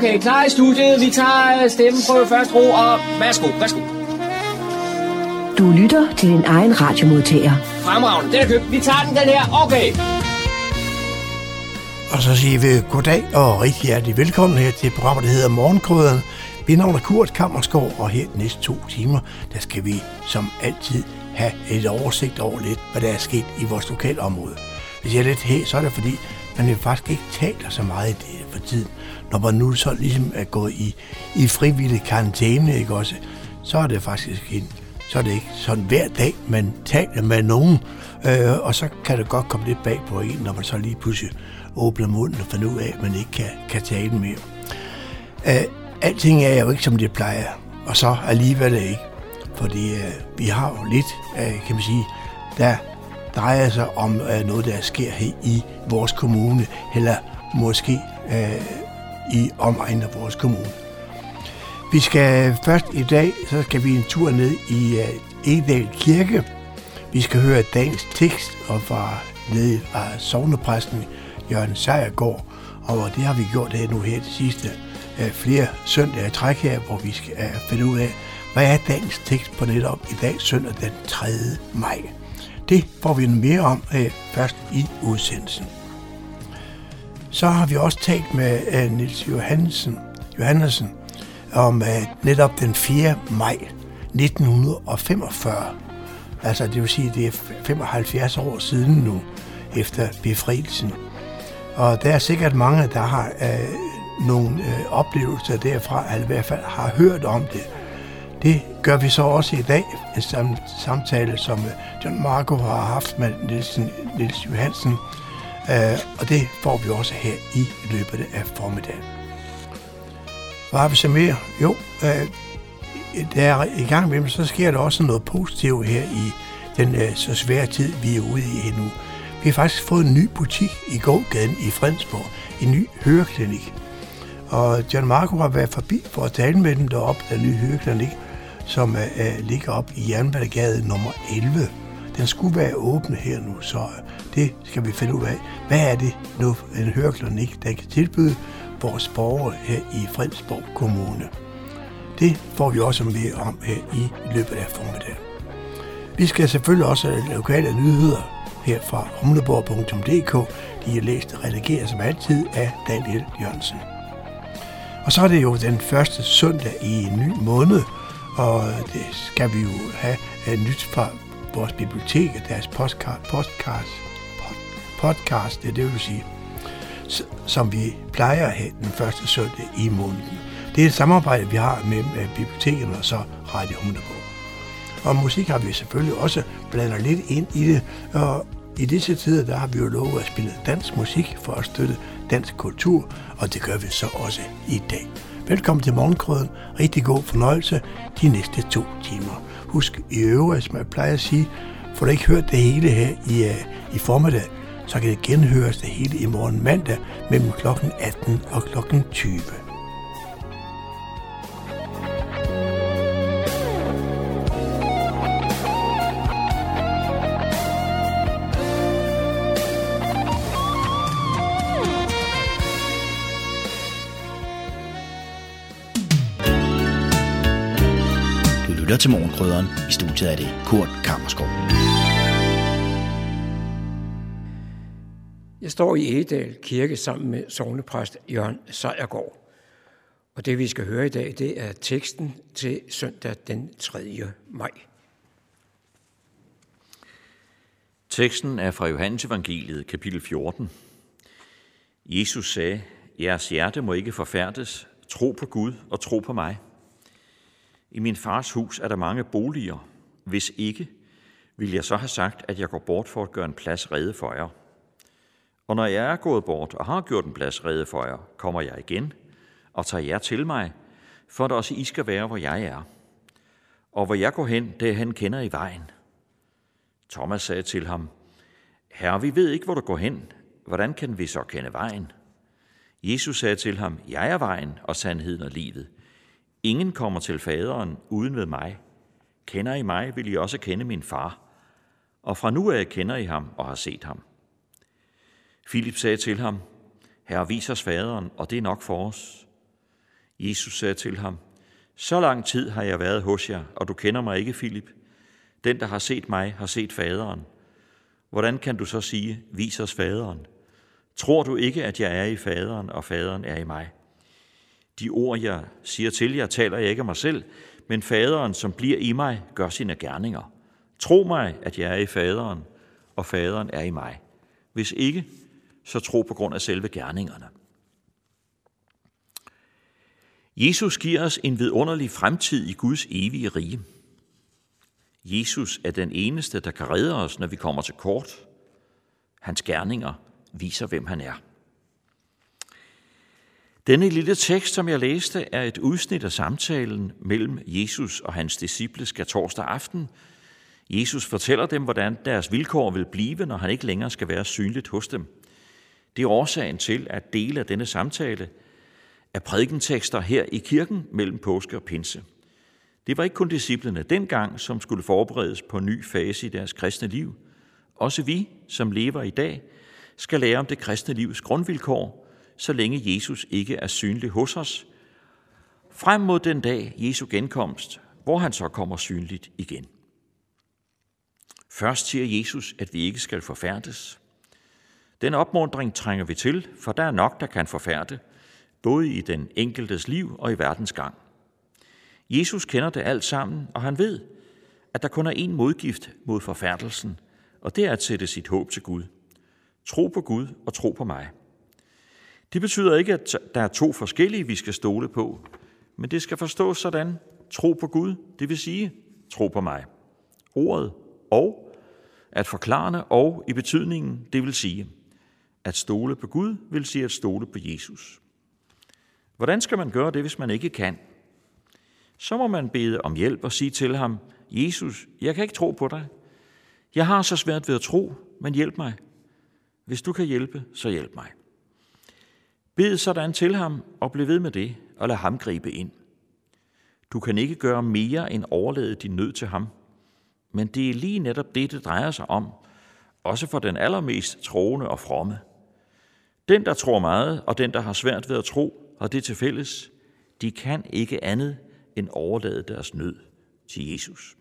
Okay, klar i studiet. Vi tager øh, stemmen på første ro, og værsgo, værsgo. Du lytter til din egen radiomodtager. Fremragende, den er købt. Vi tager den, den her. Okay. Og så siger vi goddag og rigtig hjertelig velkommen her til programmet, der hedder Morgenkrøderen. Mit navn er Kurt Kammersgaard, og her de næste to timer, der skal vi som altid have et oversigt over lidt, hvad der er sket i vores lokale område. Hvis jeg er lidt her, så er det fordi, man jo faktisk ikke taler så meget i det for tiden. Når man nu så ligesom er gået i, i frivillig karantæne, ikke også, så er det faktisk en, så er det ikke sådan hver dag, man taler med nogen, øh, og så kan det godt komme lidt bag på en, når man så lige pludselig åbner munden og finder ud af, at man ikke kan, kan tale mere. Øh, alting er jo ikke, som det plejer, og så alligevel ikke. Fordi øh, vi har jo lidt, øh, kan man sige, der drejer sig om øh, noget, der sker her i vores kommune, eller måske øh, i omegnen af vores kommune. Vi skal først i dag, så skal vi en tur ned i øh, Egedal Kirke. Vi skal høre dagens tekst og fra nede fra sovnepræsten Jørgen Sejergaard, og det har vi gjort her nu her de sidste uh, flere søndage i træk her, hvor vi skal uh, finde ud af, hvad er dagens tekst på netop i dag, søndag den 3. maj. Det får vi mere om først i udsendelsen. Så har vi også talt med øh, Nils Johansen, Johansen om øh, netop den 4. maj 1945. Altså det vil sige, det er 75 år siden nu, efter befrielsen. Og der er sikkert mange, der har øh, nogle øh, oplevelser derfra, eller i hvert fald har hørt om det. Det gør vi så også i dag, en samtale, som øh, John Marco har haft med Nielsen, Niels Johansen, Øh, og det får vi også her i løbet af formiddagen. Hvad har vi så mere? Jo, øh, der er i gang med, så sker der også noget positivt her i den øh, så svære tid, vi er ude i nu. Vi har faktisk fået en ny butik i gågaden i Fredensborg, en ny høreklinik. Og John Marco har været forbi for at tale med dem deroppe, den nye høreklinik, som uh, ligger op i Jernbanegade nummer 11. Den skulle være åben her nu, så det skal vi finde ud af. Hvad er det nu, en høreklinik, der kan tilbyde vores borgere her i Fredensborg Kommune? Det får vi også mere om her i løbet af formiddagen. Vi skal selvfølgelig også have lokale nyheder her fra humleborg.dk. De er læst og redigeret som altid af Daniel Jørgensen. Og så er det jo den første søndag i en ny måned, og det skal vi jo have øh, nyt fra vores bibliotek, deres podcast, podcast, podcast det, det vil sige, som vi plejer at have den første søndag i måneden. Det er et samarbejde, vi har med bibliotekerne og så Radio Humleborg. Og musik har vi selvfølgelig også blandet lidt ind i det, og i disse tider, der har vi jo lovet at spille dansk musik for at støtte dansk kultur, og det gør vi så også i dag. Velkommen til Morgenkrøden. Rigtig god fornøjelse de næste to timer. Husk i øvrigt, som jeg plejer at sige, får du ikke hørt det hele her i, øh, i formiddag, så kan det genhøres det hele i morgen mandag mellem kl. 18 og kl. 20. lytter til Morgenkrydderen. I studiet er det Kurt Kammerskov. Jeg står i Egedal Kirke sammen med sovnepræst Jørgen Sejergaard. Og det vi skal høre i dag, det er teksten til søndag den 3. maj. Teksten er fra Johannes Evangeliet, kapitel 14. Jesus sagde, jeres hjerte må ikke forfærdes. Tro på Gud og tro på mig. I min fars hus er der mange boliger. Hvis ikke, vil jeg så have sagt, at jeg går bort for at gøre en plads rede for jer. Og når jeg er gået bort og har gjort en plads rede for jer, kommer jeg igen og tager jer til mig, for at også I skal være, hvor jeg er. Og hvor jeg går hen, det han kender i vejen. Thomas sagde til ham, Herre, vi ved ikke, hvor du går hen. Hvordan kan vi så kende vejen? Jesus sagde til ham, Jeg er vejen og sandheden og livet. Ingen kommer til faderen uden ved mig. Kender I mig, vil I også kende min far. Og fra nu af kender I ham og har set ham. Filip sagde til ham, Herre, vis os faderen, og det er nok for os. Jesus sagde til ham, så lang tid har jeg været hos jer, og du kender mig ikke, Filip. Den, der har set mig, har set faderen. Hvordan kan du så sige, vis os faderen? Tror du ikke, at jeg er i faderen, og faderen er i mig? De ord, jeg siger til jer, taler jeg ikke af mig selv, men faderen, som bliver i mig, gør sine gerninger. Tro mig, at jeg er i faderen, og faderen er i mig. Hvis ikke, så tro på grund af selve gerningerne. Jesus giver os en vidunderlig fremtid i Guds evige rige. Jesus er den eneste, der kan redde os, når vi kommer til kort. Hans gerninger viser, hvem han er. Denne lille tekst, som jeg læste, er et udsnit af samtalen mellem Jesus og hans disciple skal torsdag aften. Jesus fortæller dem, hvordan deres vilkår vil blive, når han ikke længere skal være synligt hos dem. Det er årsagen til, at dele af denne samtale er prædikentekster her i kirken mellem påske og pinse. Det var ikke kun disciplene dengang, som skulle forberedes på en ny fase i deres kristne liv. Også vi, som lever i dag, skal lære om det kristne livs grundvilkår, så længe Jesus ikke er synlig hos os, frem mod den dag Jesu genkomst, hvor han så kommer synligt igen. Først siger Jesus, at vi ikke skal forfærdes. Den opmundring trænger vi til, for der er nok, der kan forfærde, både i den enkeltes liv og i verdens gang. Jesus kender det alt sammen, og han ved, at der kun er én modgift mod forfærdelsen, og det er at sætte sit håb til Gud. Tro på Gud og tro på mig. Det betyder ikke, at der er to forskellige, vi skal stole på, men det skal forstås sådan. Tro på Gud, det vil sige tro på mig. Ordet og, at forklarende og i betydningen, det vil sige at stole på Gud, vil sige at stole på Jesus. Hvordan skal man gøre det, hvis man ikke kan? Så må man bede om hjælp og sige til ham, Jesus, jeg kan ikke tro på dig. Jeg har så svært ved at tro, men hjælp mig. Hvis du kan hjælpe, så hjælp mig. Bed sådan til ham og bliv ved med det, og lad ham gribe ind. Du kan ikke gøre mere end overlade din nød til ham. Men det er lige netop det, det drejer sig om, også for den allermest troende og fromme. Den, der tror meget, og den, der har svært ved at tro, har det til fælles, de kan ikke andet end overlade deres nød til Jesus.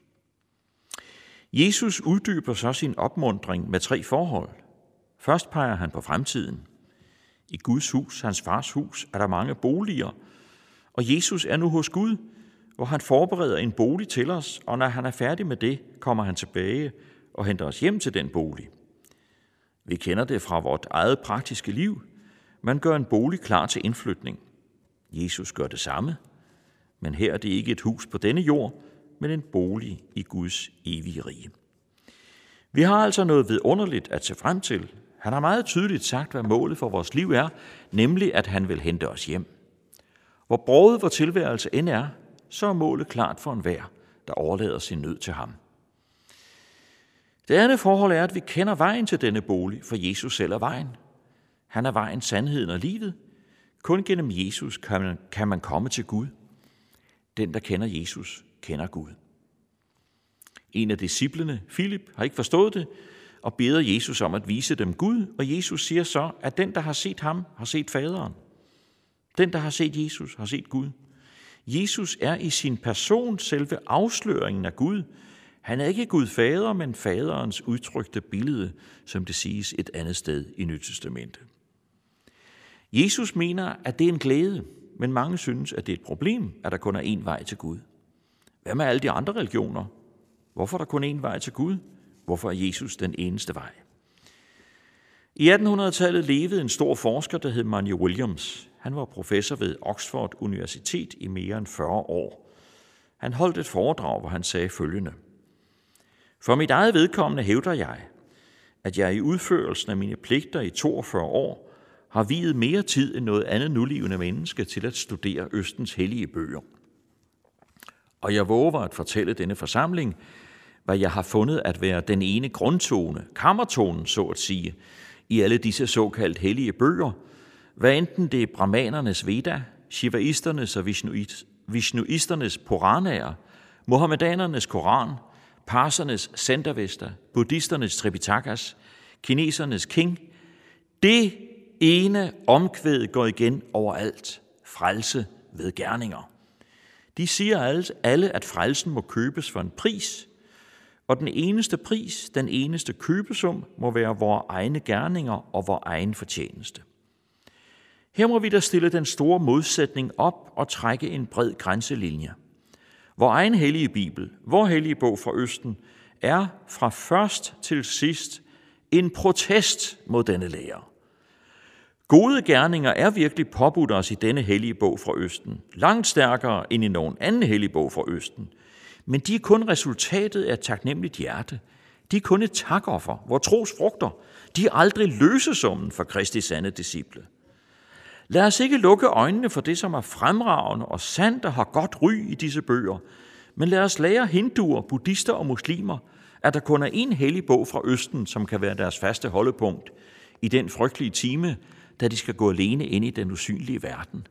Jesus uddyber så sin opmundring med tre forhold. Først peger han på fremtiden. I Guds hus, hans fars hus, er der mange boliger, og Jesus er nu hos Gud, hvor han forbereder en bolig til os, og når han er færdig med det, kommer han tilbage og henter os hjem til den bolig. Vi kender det fra vort eget praktiske liv. Man gør en bolig klar til indflytning. Jesus gør det samme, men her er det ikke et hus på denne jord, men en bolig i Guds evige rige. Vi har altså noget vidunderligt at se frem til. Han har meget tydeligt sagt, hvad målet for vores liv er, nemlig at han vil hente os hjem. Hvor broget vor tilværelse end er, så er målet klart for enhver, der overlader sin nød til ham. Det andet forhold er, at vi kender vejen til denne bolig, for Jesus selv er vejen. Han er vejen, sandheden og livet. Kun gennem Jesus kan man, kan man komme til Gud. Den, der kender Jesus, kender Gud. En af disciplene, Filip, har ikke forstået det, og beder Jesus om at vise dem Gud, og Jesus siger så, at den, der har set ham, har set faderen. Den, der har set Jesus, har set Gud. Jesus er i sin person selve afsløringen af Gud. Han er ikke Gud fader, men faderens udtrykte billede, som det siges et andet sted i Nyt Testamentet. Jesus mener, at det er en glæde, men mange synes, at det er et problem, at der kun er én vej til Gud. Hvad med alle de andre religioner? Hvorfor er der kun én vej til Gud? Hvorfor er Jesus den eneste vej? I 1800-tallet levede en stor forsker, der hed Manny Williams. Han var professor ved Oxford Universitet i mere end 40 år. Han holdt et foredrag, hvor han sagde følgende. For mit eget vedkommende hævder jeg, at jeg i udførelsen af mine pligter i 42 år har videt mere tid end noget andet nulivende menneske til at studere Østens hellige bøger. Og jeg våger at fortælle denne forsamling, hvad jeg har fundet at være den ene grundtone, kammertonen så at sige, i alle disse såkaldt hellige bøger, hvad enten det er brahmanernes Veda, shivaisternes og vishnuisternes Puranaer, mohammedanernes Koran, parsernes centervester, buddhisternes Tripitakas, kinesernes King, det ene omkvæd går igen overalt. Frelse ved gerninger. De siger alle, at frelsen må købes for en pris, og den eneste pris, den eneste købesum, må være vores egne gerninger og vores egen fortjeneste. Her må vi da stille den store modsætning op og trække en bred grænselinje. Vor egen hellige Bibel, vor hellige bog fra Østen, er fra først til sidst en protest mod denne lære. Gode gerninger er virkelig påbudt os i denne hellige bog fra Østen, langt stærkere end i nogen anden hellige bog fra Østen. Men de er kun resultatet af et taknemmeligt hjerte. De er kun et takoffer, hvor tros frugter. De er aldrig løsesummen for Kristi sande disciple. Lad os ikke lukke øjnene for det, som er fremragende og sandt og har godt ry i disse bøger, men lad os lære hinduer, buddhister og muslimer, at der kun er en hellig bog fra Østen, som kan være deres faste holdepunkt i den frygtelige time, da de skal gå alene ind i den usynlige verden.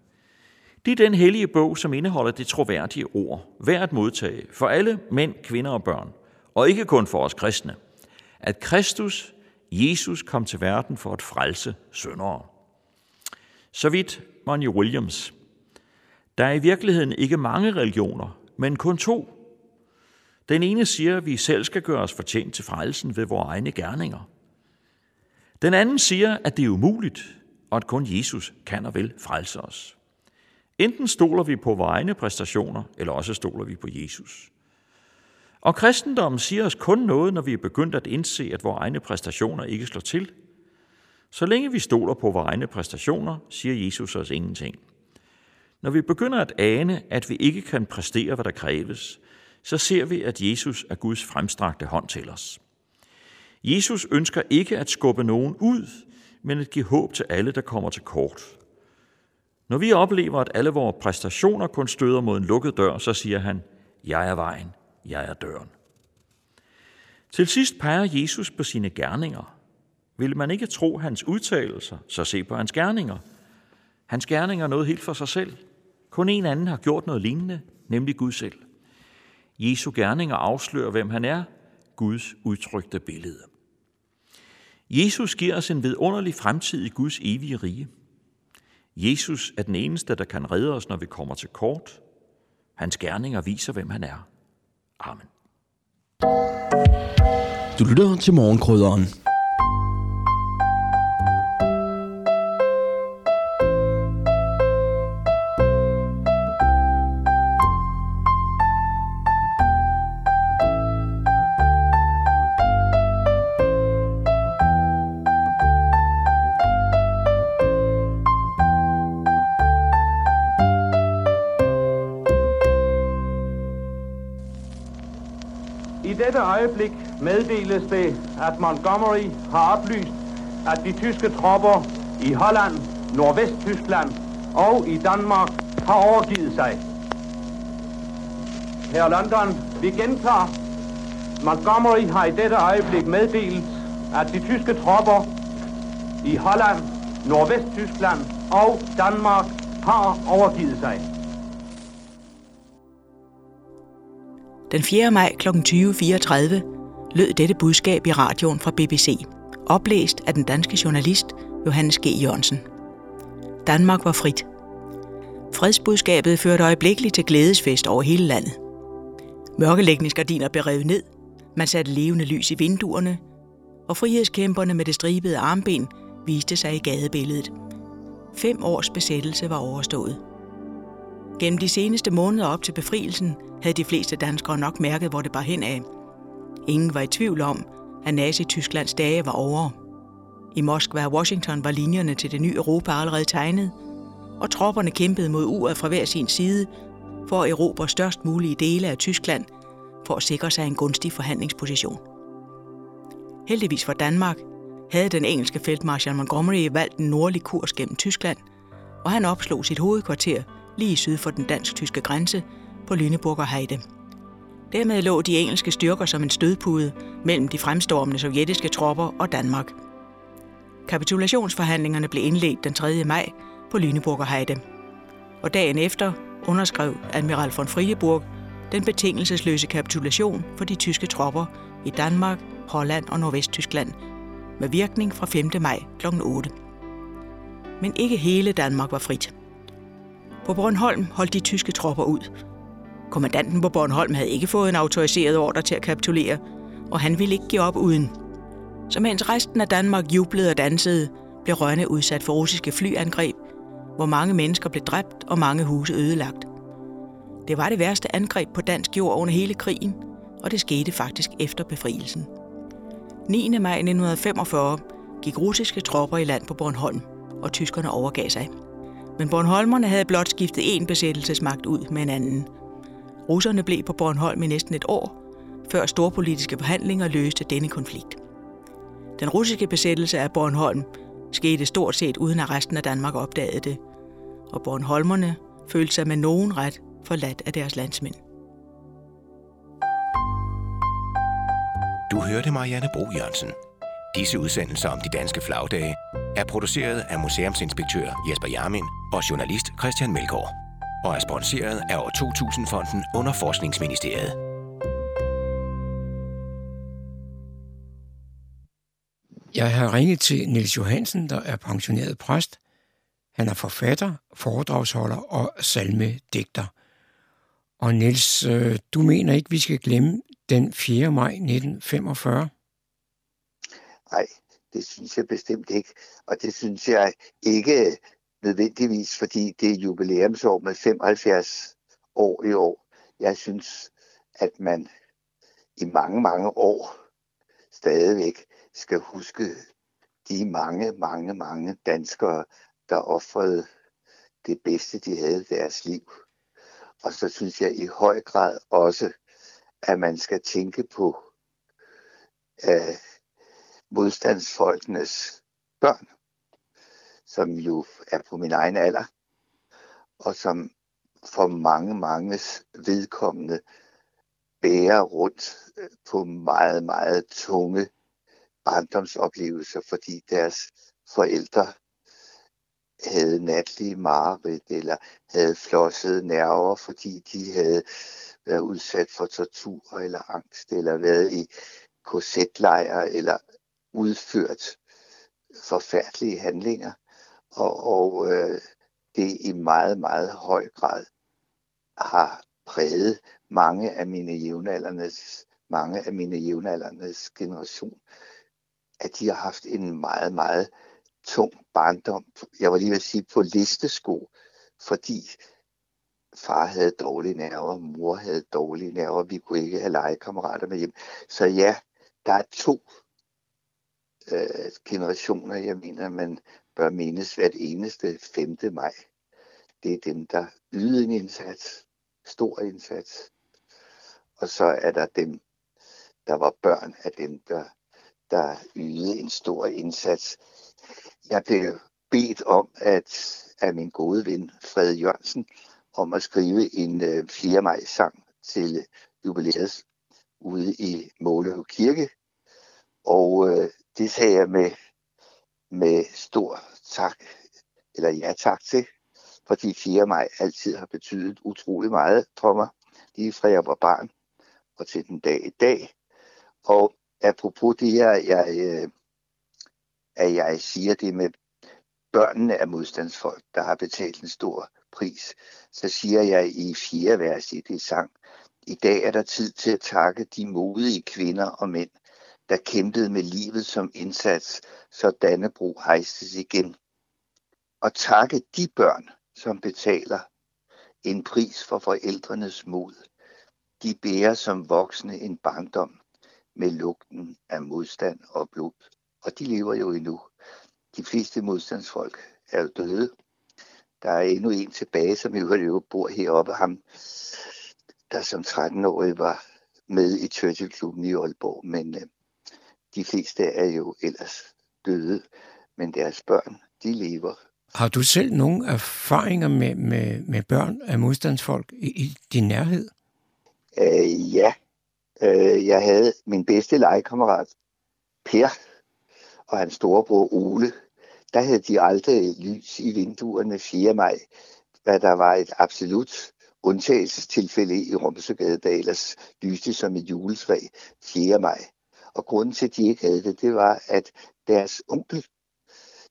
Det er den hellige bog, som indeholder det troværdige ord, værd at modtage for alle mænd, kvinder og børn, og ikke kun for os kristne, at Kristus, Jesus, kom til verden for at frelse syndere. Så vidt Monty Williams. Der er i virkeligheden ikke mange religioner, men kun to. Den ene siger, at vi selv skal gøre os fortjent til frelsen ved vores egne gerninger. Den anden siger, at det er umuligt, og at kun Jesus kan og vil frelse os. Enten stoler vi på vores egne præstationer, eller også stoler vi på Jesus. Og kristendommen siger os kun noget, når vi er begyndt at indse, at vores egne præstationer ikke slår til. Så længe vi stoler på vores egne præstationer, siger Jesus os ingenting. Når vi begynder at ane, at vi ikke kan præstere, hvad der kræves, så ser vi, at Jesus er Guds fremstrakte hånd til os. Jesus ønsker ikke at skubbe nogen ud, men at give håb til alle, der kommer til kort. Når vi oplever, at alle vores præstationer kun støder mod en lukket dør, så siger han, jeg er vejen, jeg er døren. Til sidst peger Jesus på sine gerninger. Vil man ikke tro hans udtalelser, så se på hans gerninger. Hans gerninger er noget helt for sig selv. Kun en anden har gjort noget lignende, nemlig Gud selv. Jesu gerninger afslører, hvem han er, Guds udtrykte billede. Jesus giver os en vidunderlig fremtid i Guds evige rige. Jesus er den eneste, der kan redde os, når vi kommer til kort. Hans gerninger viser, hvem han er. Amen. Du lytter til morgenkrydderen dette øjeblik meddeles det, at Montgomery har oplyst, at de tyske tropper i Holland, Nordvesttyskland og i Danmark har overgivet sig. Her London, vi gentager. Montgomery har i dette øjeblik meddelt, at de tyske tropper i Holland, Nordvesttyskland og Danmark har overgivet sig. Den 4. maj kl. 20.34 lød dette budskab i radioen fra BBC, oplæst af den danske journalist Johannes G. Jørgensen. Danmark var frit. Fredsbudskabet førte øjeblikkeligt til glædesfest over hele landet. Mørkelægningsgardiner blev revet ned, man satte levende lys i vinduerne, og frihedskæmperne med det stribede armben viste sig i gadebilledet. Fem års besættelse var overstået. Gennem de seneste måneder op til befrielsen havde de fleste danskere nok mærket, hvor det bar hen af. Ingen var i tvivl om, at Nazi-Tysklands dage var over. I Moskva og Washington var linjerne til det nye Europa allerede tegnet, og tropperne kæmpede mod uret fra hver sin side for at erobre størst mulige dele af Tyskland for at sikre sig en gunstig forhandlingsposition. Heldigvis for Danmark havde den engelske feltmarskal Montgomery valgt en nordlig kurs gennem Tyskland, og han opslog sit hovedkvarter lige syd for den dansk-tyske grænse på Lüneburger Heide. Dermed lå de engelske styrker som en stødpude mellem de fremstormende sovjetiske tropper og Danmark. Kapitulationsforhandlingerne blev indledt den 3. maj på Lüneburger Heide. Og dagen efter underskrev admiral von Friedeburg den betingelsesløse kapitulation for de tyske tropper i Danmark, Holland og Nordvesttyskland med virkning fra 5. maj kl. 8. Men ikke hele Danmark var frit. På Bornholm holdt de tyske tropper ud. Kommandanten på Bornholm havde ikke fået en autoriseret ordre til at kapitulere, og han ville ikke give op uden. Så mens resten af Danmark jublede og dansede, blev Rønne udsat for russiske flyangreb, hvor mange mennesker blev dræbt og mange huse ødelagt. Det var det værste angreb på dansk jord under hele krigen, og det skete faktisk efter befrielsen. 9. maj 1945 gik russiske tropper i land på Bornholm, og tyskerne overgav sig. Men Bornholmerne havde blot skiftet en besættelsesmagt ud med en anden. Russerne blev på Bornholm i næsten et år, før storpolitiske forhandlinger løste denne konflikt. Den russiske besættelse af Bornholm skete stort set uden at resten af Danmark opdagede det, og Bornholmerne følte sig med nogen ret forladt af deres landsmænd. Du hørte Marianne Bro Jørgensen. Disse udsendelser om de danske flagdage er produceret af museumsinspektør Jesper Jarmin og journalist Christian Melgaard og er sponsoreret af år 2000-fonden under Forskningsministeriet. Jeg har ringet til Nils Johansen, der er pensioneret præst. Han er forfatter, foredragsholder og salmedigter. Og Nils, øh, du mener ikke, vi skal glemme den 4. maj 1945? Nej, det synes jeg bestemt ikke. Og det synes jeg ikke nødvendigvis, fordi det er jubilæumsår med 75 år i år. Jeg synes, at man i mange, mange år stadigvæk skal huske de mange, mange, mange danskere, der offrede det bedste, de havde i deres liv. Og så synes jeg i høj grad også, at man skal tænke på øh, modstandsfolkenes børn, som jo er på min egen alder, og som for mange, mange vedkommende bærer rundt øh, på meget, meget tunge barndomsoplevelser, fordi deres forældre havde natlige mareridt, eller havde flossede nerver, fordi de havde været udsat for tortur eller angst, eller været i korsetlejre, eller udført forfærdelige handlinger. Og, og øh, det i meget, meget høj grad har præget mange af mine jævnaldernes, mange af mine jævnaldernes generation, at de har haft en meget, meget tung barndom. Jeg var lige ved at sige på listesko, fordi far havde dårlige nerver, mor havde dårlige nerver, vi kunne ikke have legekammerater med hjem. Så ja, der er to øh, generationer, jeg mener, man bør mindes hvert eneste 5. maj. Det er dem, der yder en indsats, stor indsats. Og så er der dem, der var børn af dem, der, der ydede en stor indsats. Jeg blev bedt om at af min gode ven Fred Jørgensen om at skrive en øh, 4. maj sang til jubilæet ude i Måløv Kirke. Og øh, det sagde jeg med, med stor tak, eller ja tak til, fordi 4. maj altid har betydet utrolig meget for mig, lige fra jeg var barn og til den dag i dag. Og apropos det her, jeg, øh, at jeg siger det med børnene af modstandsfolk, der har betalt en stor pris, så siger jeg i fire vers i det sang, i dag er der tid til at takke de modige kvinder og mænd, der kæmpede med livet som indsats, så Dannebro hejstes igen. Og takke de børn, som betaler en pris for forældrenes mod. De bærer som voksne en barndom med lugten af modstand og blod. Og de lever jo endnu. De fleste modstandsfolk er jo døde. Der er endnu en tilbage, som jo bor heroppe. Ham, der som 13-årig var med i Churchill-klubben i Aalborg. Men øh, de fleste er jo ellers døde. Men deres børn, de lever. Har du selv nogle erfaringer med, med, med børn af modstandsfolk i, i din nærhed? Øh, ja. Øh, jeg havde min bedste legekammerat, Per, og hans storebror Ole. Der havde de aldrig lys i vinduerne 4. maj, hvad der var et absolut undtagelsestilfælde i Romsøgade, der ellers lyste som et juletræ 4. maj. Og grunden til, at de ikke havde det, det var, at deres onkel,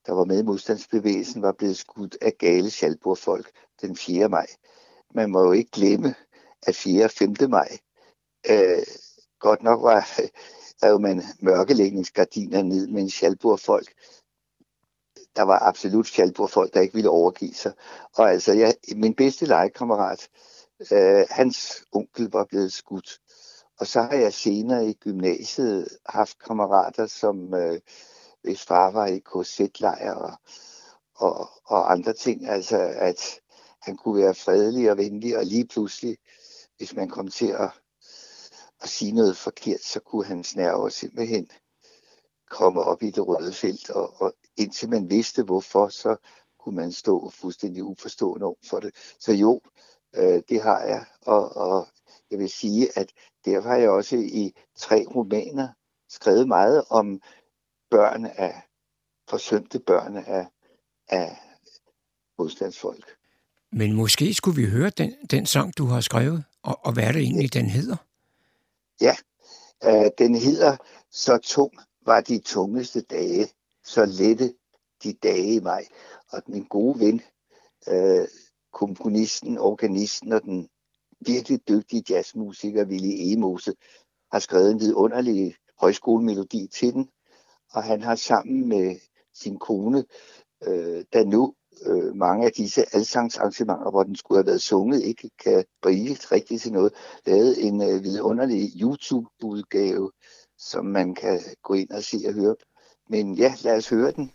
der var med i modstandsbevægelsen, var blevet skudt af gale Schalburg-folk den 4. maj. Man må jo ikke glemme, at 4. og 5. maj øh, godt nok var jo man mørkelægningsgardiner ned, men Schalburg-folk, der var absolut Schalburg-folk, der ikke ville overgive sig. Og altså, jeg, min bedste legekammerat, øh, hans onkel var blevet skudt. Og så har jeg senere i gymnasiet haft kammerater, som øh, hvis far var i KZ-lejr og, og, og andre ting. Altså, at han kunne være fredelig og venlig, og lige pludselig, hvis man kom til at, at sige noget forkert, så kunne hans nerver simpelthen komme op i det røde felt, og, og indtil man vidste hvorfor, så kunne man stå fuldstændig uforstående over for det. Så jo, øh, det har jeg, og, og jeg vil sige, at derfor har jeg også i tre romaner skrevet meget om børn af forsømte børn af, af modstandsfolk. Men måske skulle vi høre den, den sang, du har skrevet, og, og hvad er det egentlig, den hedder? Ja, øh, den hedder Så tung var de tungeste dage, så lette de dage i mig. Og min gode ven, øh, komponisten, organisten og den virkelig dygtige jazzmusiker Willy Emose, har skrevet en vidunderlig højskolemelodi til den, og han har sammen med sin kone, øh, der nu øh, mange af disse alsangsarrangementer, hvor den skulle have været sunget, ikke kan brille rigtigt til noget, lavet en øh, vidunderlig YouTube-udgave, som man kan gå ind og se og høre. Men ja, lad os høre den.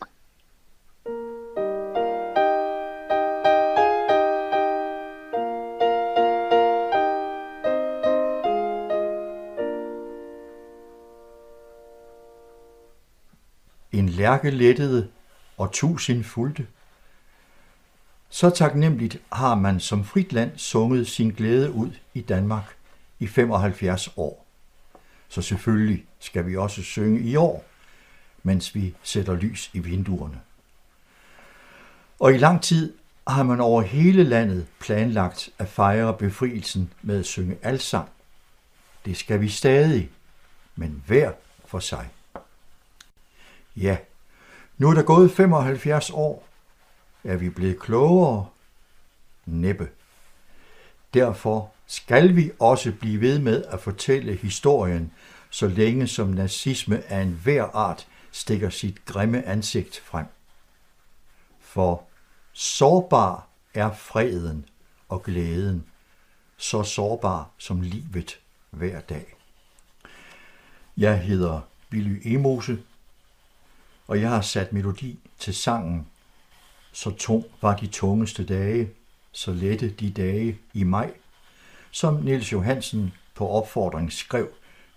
Lærke lettede og tusind fulgte. Så taknemmeligt har man som frit land sunget sin glæde ud i Danmark i 75 år. Så selvfølgelig skal vi også synge i år, mens vi sætter lys i vinduerne. Og i lang tid har man over hele landet planlagt at fejre befrielsen med at synge alsang. Det skal vi stadig, men hver for sig. Ja, nu er der gået 75 år. Er vi blevet klogere? Næppe. Derfor skal vi også blive ved med at fortælle historien, så længe som nazisme af enhver art stikker sit grimme ansigt frem. For sårbar er freden og glæden, så sårbar som livet hver dag. Jeg hedder Billy Emose, og jeg har sat melodi til sangen. Så tung var de tungeste dage, så lette de dage i maj, som Niels Johansen på opfordring skrev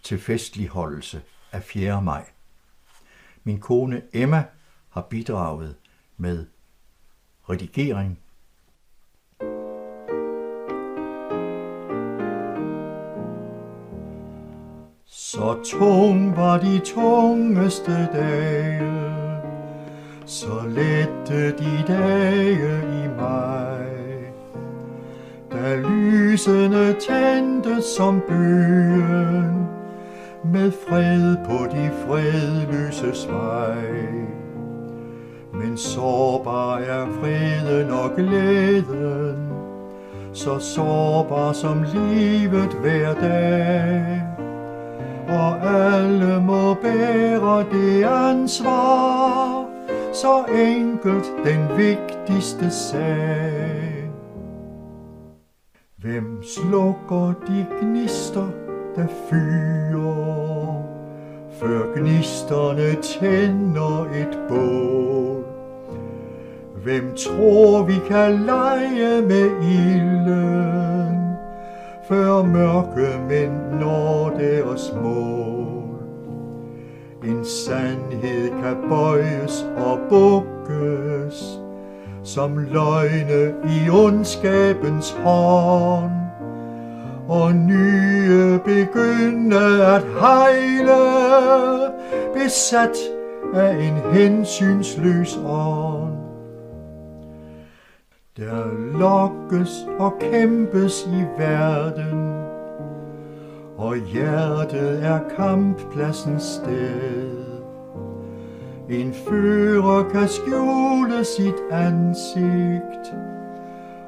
til festligholdelse af 4. maj. Min kone Emma har bidraget med redigering. Så tung var de tungeste dage, så lette de dage i mig. Da lysene tændte som byen, med fred på de fredløse vej. Men sårbar er freden og glæden, så sårbar som livet hver dag. Og alle må bære det ansvar, så enkelt den vigtigste sag. Hvem slukker de gnister, der fyrer, før gnisterne tænder et bål? Hvem tror vi kan lege med ilden, før mørke mænd når deres mål? En sandhed kan bøjes og bukkes, som løgne i ondskabens hånd, og nye begynde at hejle, besat af en hensynsløs ånd. Der lokkes og kæmpes i verden, og hjertet er kamppladsens sted. En fører kan skjule sit ansigt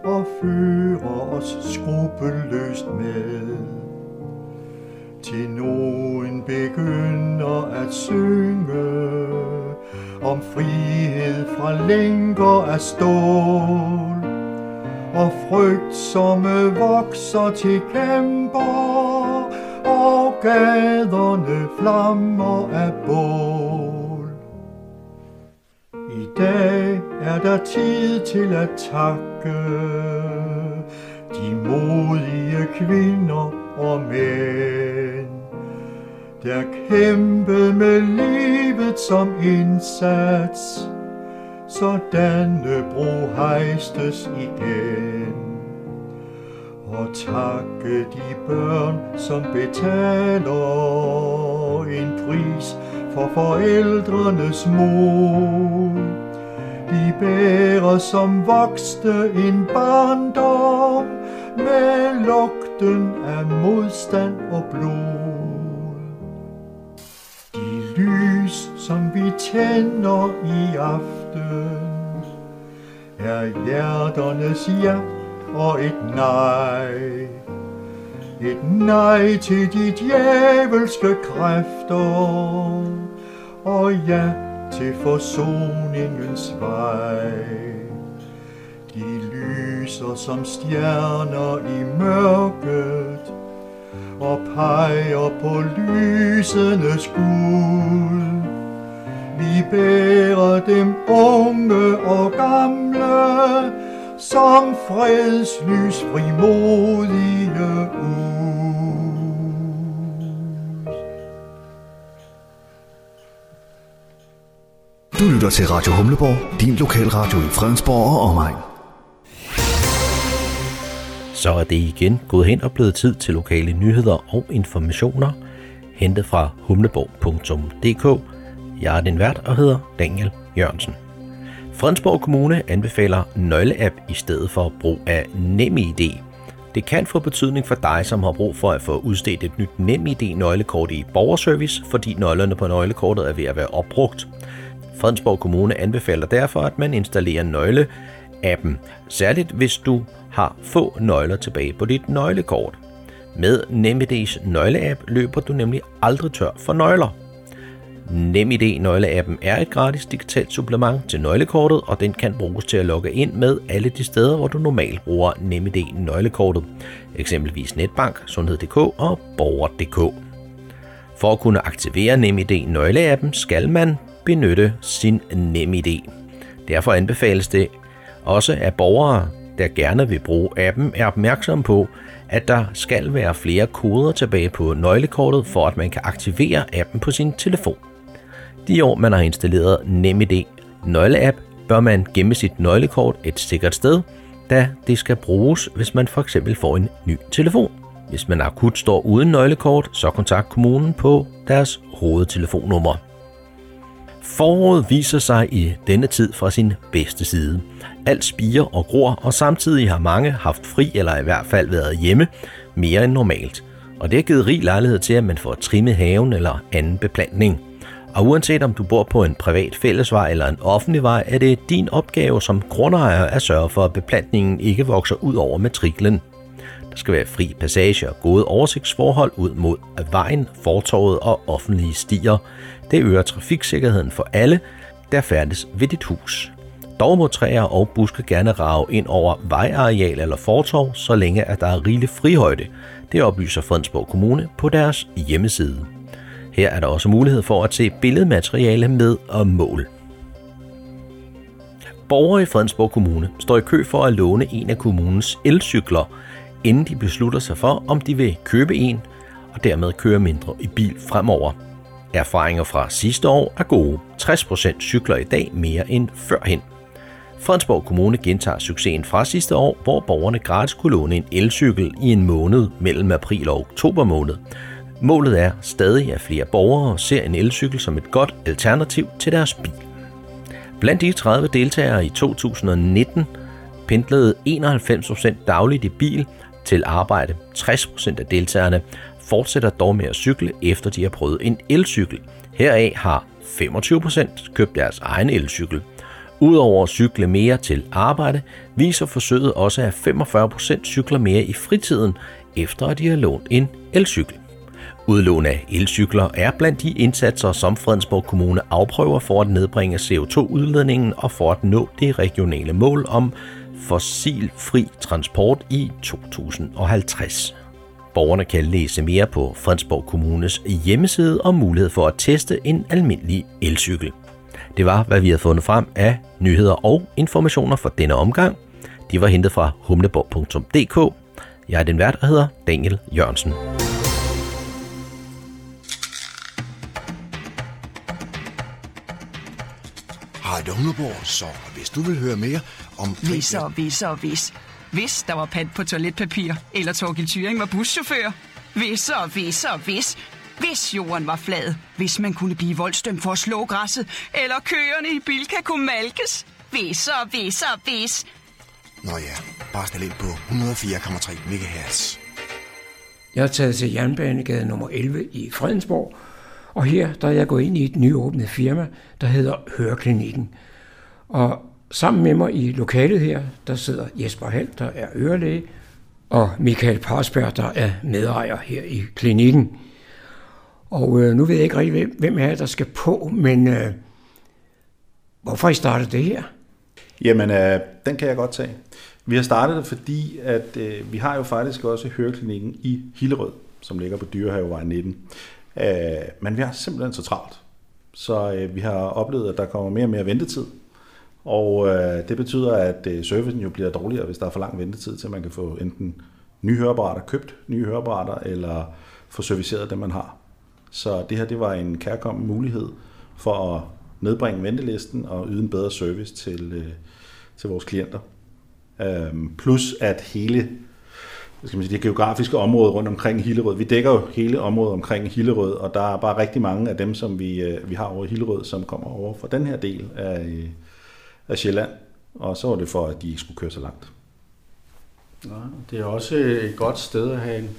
og fører os skrupelløst med. Til nogen begynder at synge om frihed fra lænker af stål og frygt som vokser til kæmper og gaderne flammer af bål. I dag er der tid til at takke de modige kvinder og mænd, der kæmpede med livet som indsats, så Dannebro hejstes igen. Og takke de børn, som betaler en pris for forældrenes mod. De bærer som voksne en barndom med lugten af modstand og blod. Lys, som vi tænder i aften, er hjerternes ja og et nej. Et nej til de djævelske kræfter, og ja til forsoningens vej. De lyser som stjerner i mørket, og peger på lysenes guld. Vi bærer dem unge og gamle, som fredslys frimodige ud. Du lytter til Radio Humleborg, din lokalradio i Fredensborg og omegn. Så er det igen gået hen og blevet tid til lokale nyheder og informationer, hentet fra humleborg.dk. Jeg er din vært og hedder Daniel Jørgensen. Fredensborg Kommune anbefaler nøgleapp i stedet for brug af NemID. Det kan få betydning for dig, som har brug for at få udstedt et nyt NemID-nøglekort i borgerservice, fordi nøglerne på nøglekortet er ved at være opbrugt. Fredensborg Kommune anbefaler derfor, at man installerer nøgle-appen, særligt hvis du har få nøgler tilbage på dit nøglekort. Med NemID's nøgleapp løber du nemlig aldrig tør for nøgler. NemID nøgleappen er et gratis digitalt supplement til nøglekortet, og den kan bruges til at logge ind med alle de steder, hvor du normalt bruger NemID nøglekortet, eksempelvis Netbank, Sundhed.dk og Borger.dk. For at kunne aktivere NemID nøgleappen skal man benytte sin NemID. Derfor anbefales det også, at borgere, der gerne vil bruge appen, er opmærksom på, at der skal være flere koder tilbage på nøglekortet, for at man kan aktivere appen på sin telefon. De år, man har installeret NemID nøgleapp, bør man gemme sit nøglekort et sikkert sted, da det skal bruges, hvis man for eksempel får en ny telefon. Hvis man akut står uden nøglekort, så kontakt kommunen på deres hovedtelefonnummer. Foråret viser sig i denne tid fra sin bedste side. Alt spiger og gror, og samtidig har mange haft fri eller i hvert fald været hjemme mere end normalt. Og det har givet rig lejlighed til, at man får trimmet haven eller anden beplantning. Og uanset om du bor på en privat fællesvej eller en offentlig vej, er det din opgave som grundejer at sørge for, at beplantningen ikke vokser ud over matriklen. Der skal være fri passage og gode oversigtsforhold ud mod vejen, fortorvet og offentlige stier. Det øger trafiksikkerheden for alle, der færdes ved dit hus. Dog må træer og buske gerne rage ind over vejareal eller fortorv, så længe at der er rigelig frihøjde. Det oplyser Fredensborg Kommune på deres hjemmeside. Her er der også mulighed for at se billedmateriale med og mål. Borgere i Fredensborg Kommune står i kø for at låne en af kommunens elcykler, inden de beslutter sig for, om de vil købe en og dermed køre mindre i bil fremover. Erfaringer fra sidste år er gode. 60% cykler i dag mere end førhen. Fredensborg Kommune gentager succesen fra sidste år, hvor borgerne gratis kunne låne en elcykel i en måned mellem april og oktober måned. Målet er stadig, at flere borgere ser en elcykel som et godt alternativ til deres bil. Blandt de 30 deltagere i 2019 pendlede 91% dagligt i bil til arbejde. 60% af deltagerne fortsætter dog med at cykle, efter de har prøvet en elcykel. Heraf har 25% købt deres egen elcykel. Udover at cykle mere til arbejde, viser forsøget også, at 45% cykler mere i fritiden, efter at de har lånt en elcykel. Udlån af elcykler er blandt de indsatser, som Fredensborg Kommune afprøver for at nedbringe CO2-udledningen og for at nå det regionale mål om fossilfri transport i 2050. Borgerne kan læse mere på Fredensborg Kommunes hjemmeside om mulighed for at teste en almindelig elcykel. Det var, hvad vi havde fundet frem af nyheder og informationer for denne omgang. De var hentet fra humleborg.dk. Jeg er den vært, der hedder Daniel Jørgensen. Hej, det er Humleborg, så hvis du vil høre mere om... Hvis og hvis og hvis. Hvis der var pant på toiletpapir, eller Torgild Thyring var buschauffør. Hvis og hvis og hvis. Hvis jorden var flad. Hvis man kunne blive voldstømt for at slå græsset. Eller køerne i Bilka kunne malkes. Hvis og hvis og hvis. Nå ja, bare stil ind på 104,3 MHz. Jeg er taget til Jernbanegade nummer 11 i Fredensborg, og her der er jeg gået ind i et nyåbnet firma, der hedder Høreklinikken. Og sammen med mig i lokalet her, der sidder Jesper Hald, der er ørelæge, og Michael Parsberg, der er medejer her i klinikken. Og øh, nu ved jeg ikke rigtig, hvem er der skal på, men øh, hvorfor I startede det her? Jamen, øh, den kan jeg godt tage. Vi har startet det, fordi at øh, vi har jo faktisk også høreklinikken i Hillerød, som ligger på Dyrehavevej 19. Øh, men vi har simpelthen så travlt. Så øh, vi har oplevet, at der kommer mere og mere ventetid. Og øh, det betyder, at øh, servicen jo bliver dårligere, hvis der er for lang ventetid til, at man kan få enten nye høreapparater købt, nye høreapparater, eller få serviceret dem, man har. Så det her det var en kærkommen mulighed for at nedbringe ventelisten og yde en bedre service til, øh, til vores klienter. Øhm, plus at hele skal man sige, det geografiske område rundt omkring Hillerød, vi dækker jo hele området omkring Hillerød, og der er bare rigtig mange af dem, som vi, øh, vi har over i Hillerød, som kommer over fra den her del af, øh, af Sjælland, og så var det for, at de ikke skulle køre så langt. Ja, det er også et godt sted at have en,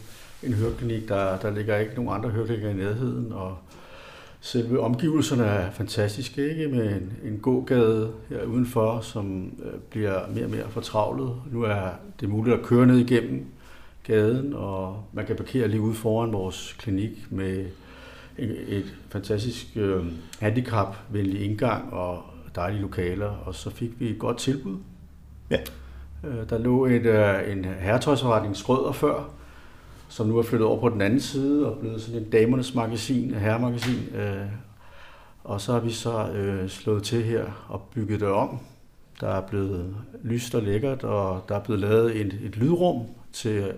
en høreklinik. Der, der ligger ikke nogen andre høreklinikker i nærheden, og selve omgivelserne er fantastiske, ikke? med en, en gågade her udenfor, som øh, bliver mere og mere fortravlet. Nu er det muligt at køre ned igennem gaden, og man kan parkere lige ude foran vores klinik med et, et fantastisk øh, handicapvenlig indgang og dejlige lokaler, og så fik vi et godt tilbud. Ja. Øh, der lå et, øh, en herretøjsforretning Skrøder før, som nu er flyttet over på den anden side og blevet sådan et damernes magasin, et herremagasin. Øh, og så har vi så slået til her og bygget det om. Der er blevet lyst og lækkert, og der er blevet lavet et, et lydrum til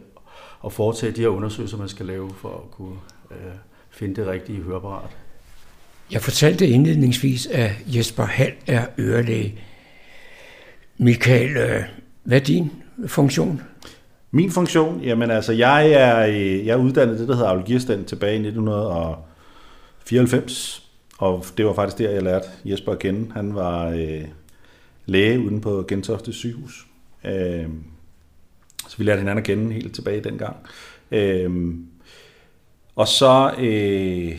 at foretage de her undersøgelser, man skal lave for at kunne finde det rigtige høreapparat. Jeg fortalte indledningsvis, at Jesper Hall er ørelæge. Michael, øh, hvad er din funktion? Min funktion? Jamen altså, jeg er, øh, jeg er uddannet det, der hedder audiologistand tilbage i 1994. Og det var faktisk der, jeg lærte Jesper at kende. Han var øh, læge uden på Gentofte sygehus. Øh, så vi lærte hinanden at kende helt tilbage dengang. Øh, og så, øh,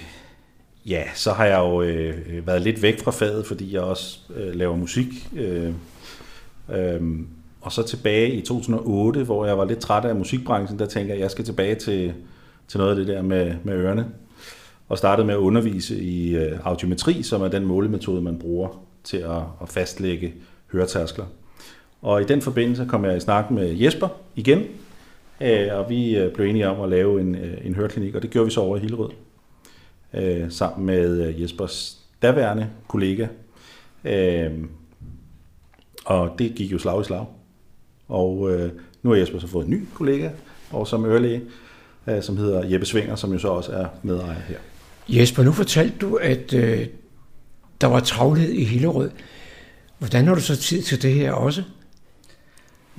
ja, så har jeg jo øh, været lidt væk fra faget, fordi jeg også øh, laver musik. Øh, øh, og så tilbage i 2008, hvor jeg var lidt træt af musikbranchen, der tænkte jeg, at jeg skal tilbage til, til noget af det der med, med ørerne. Og startede med at undervise i øh, audiometri, som er den målemetode, man bruger til at, at fastlægge høretærskler. Og i den forbindelse kom jeg i snak med Jesper igen, øh, og vi øh, blev enige om at lave en, øh, en høreklinik, og det gjorde vi så over i Hillerød, øh, sammen med øh, Jespers daværende kollega. Øh, og det gik jo slag i slag. Og øh, nu har Jesper så fået en ny kollega, og som ørelæge, øh, som hedder Jeppe Svinger, som jo så også er medejer her. Jesper, nu fortalte du, at øh, der var travlhed i Hillerød. Hvordan har du så tid til det her også?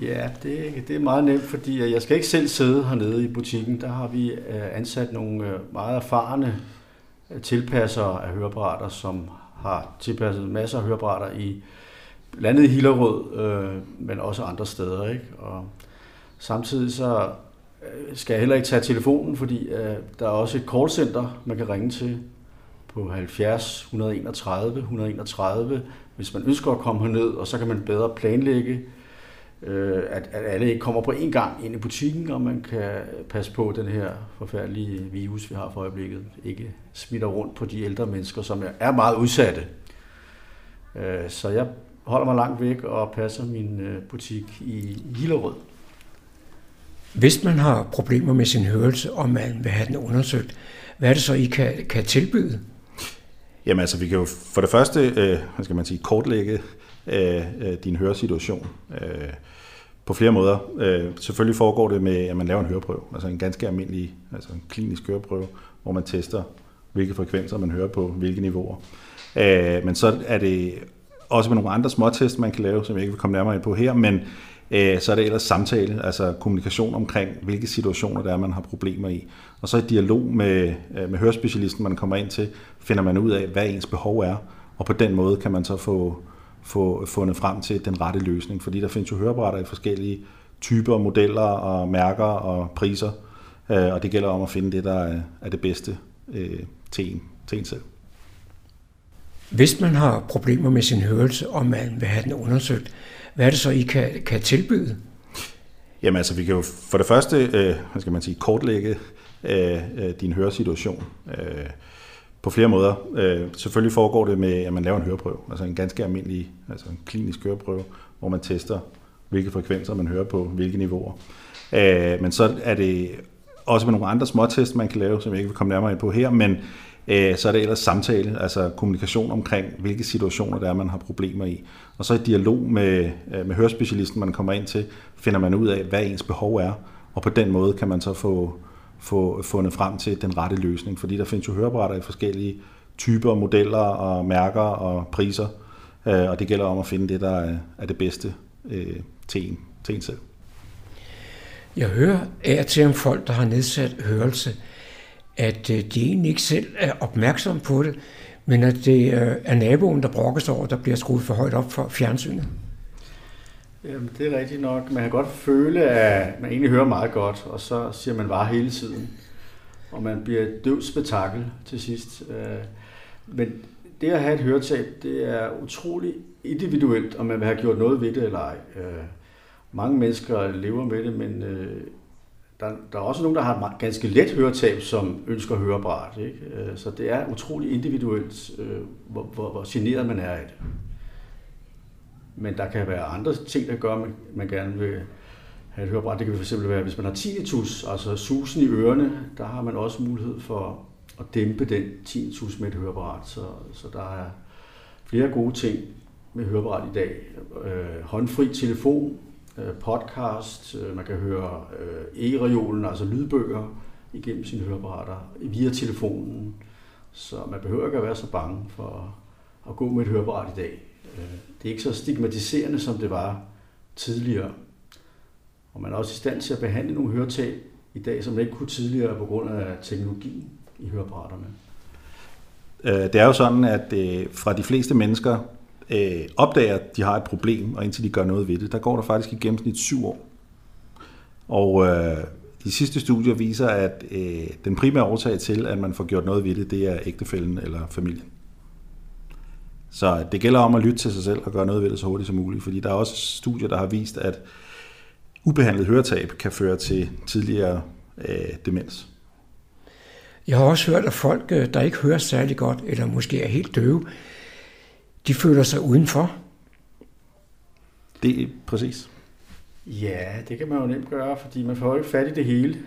Ja, det, det er meget nemt, fordi jeg skal ikke selv sidde hernede i butikken. Der har vi ansat nogle meget erfarne tilpasser af høreapparater, som har tilpasset masser af høreapparater i landet i Hillerød, øh, men også andre steder. Ikke? Og samtidig så øh, skal jeg heller ikke tage telefonen, fordi øh, der er også et callcenter, man kan ringe til på 70 131 131, hvis man ønsker at komme herned, og så kan man bedre planlægge, øh, at, at alle ikke kommer på én gang ind i butikken, og man kan passe på, at den her forfærdelige virus, vi har for øjeblikket, ikke smitter rundt på de ældre mennesker, som er meget udsatte. Øh, så jeg holder mig langt væk og passer min øh, butik i Hillerød. Hvis man har problemer med sin hørelse, og man vil have den undersøgt, hvad er det så, I kan, kan tilbyde? Jamen altså, vi kan jo for det første, øh, hvad skal man sige, kortlægge øh, øh, din høresituation øh, på flere måder. Øh, selvfølgelig foregår det med, at man laver en høreprøve, altså en ganske almindelig, altså en klinisk høreprøve, hvor man tester, hvilke frekvenser man hører på, hvilke niveauer. Øh, men så er det også med nogle andre småtest, man kan lave, som jeg ikke vil komme nærmere ind på her, men øh, så er det ellers samtale, altså kommunikation omkring, hvilke situationer der er, man har problemer i. Og så i dialog med, øh, med hørespecialisten, man kommer ind til, finder man ud af, hvad ens behov er, og på den måde kan man så få, få fundet frem til den rette løsning, fordi der findes jo høreapparater i forskellige typer, modeller og mærker og priser, øh, og det gælder om at finde det, der er det bedste øh, til en, til en selv. Hvis man har problemer med sin hørelse, og man vil have den undersøgt, hvad er det så, I kan, kan tilbyde? Jamen altså, vi kan jo for det første, øh, skal man sige, kortlægge øh, øh, din høresituation øh, på flere måder. Øh, selvfølgelig foregår det med, at man laver en høreprøve, altså en ganske almindelig, altså en klinisk høreprøve, hvor man tester, hvilke frekvenser man hører på, hvilke niveauer. Øh, men så er det også med nogle andre småtest, man kan lave, som jeg ikke vil komme nærmere ind på her, men Øh, så er det ellers samtale, altså kommunikation omkring, hvilke situationer der er, man har problemer i. Og så i dialog med, øh, med hørespecialisten, man kommer ind til, finder man ud af, hvad ens behov er, og på den måde kan man så få, få fundet frem til den rette løsning, fordi der findes jo høreapparater i forskellige typer, modeller og mærker og priser, øh, og det gælder om at finde det, der er det bedste øh, til en, til en selv. Jeg hører af til om folk, der har nedsat hørelse, at øh, de egentlig ikke selv er opmærksomme på det, men at det øh, er naboen, der brokker sig over, der bliver skruet for højt op for fjernsynet. Jamen, det er rigtigt nok. Man kan godt føle, at man egentlig hører meget godt, og så siger man bare hele tiden. Og man bliver et døvt spektakel til sidst. Øh, men det at have et høretab, det er utrolig individuelt, om man vil have gjort noget ved det eller ej. Øh, mange mennesker lever med det, men øh, der, der er også nogen, der har et ganske let høretab, som ønsker høreapparat. Ikke? Så det er utrolig individuelt, hvor, hvor, hvor generet man er af det. Men der kan være andre ting, der gør, at man gerne vil have et høreapparat. Det kan fx være, hvis man har tinnitus, altså susen i ørerne, der har man også mulighed for at dæmpe den tinnitus med et høreapparat. Så, så der er flere gode ting med høreapparat i dag. Øh, håndfri telefon Øh, podcast, øh, man kan høre øh, e-reolen, altså lydbøger, igennem sine høreapparater, via telefonen. Så man behøver ikke at være så bange for at gå med et høreapparat i dag. Øh, det er ikke så stigmatiserende, som det var tidligere. Og man er også i stand til at behandle nogle høretab i dag, som man ikke kunne tidligere på grund af teknologien i høreapparaterne. Øh, det er jo sådan, at øh, fra de fleste mennesker, øh, opdager, at de har et problem, og indtil de gør noget ved det, der går der faktisk i gennemsnit syv år. Og øh, de sidste studier viser, at øh, den primære årsag til, at man får gjort noget ved det, det er ægtefælden eller familien. Så det gælder om at lytte til sig selv og gøre noget ved det så hurtigt som muligt, fordi der er også studier, der har vist, at ubehandlet høretab kan føre til tidligere øh, demens. Jeg har også hørt, at folk, øh, der ikke hører særlig godt, eller måske er helt døve, de føler sig udenfor. Det er præcis. Ja, det kan man jo nemt gøre, fordi man får jo ikke fat i det hele.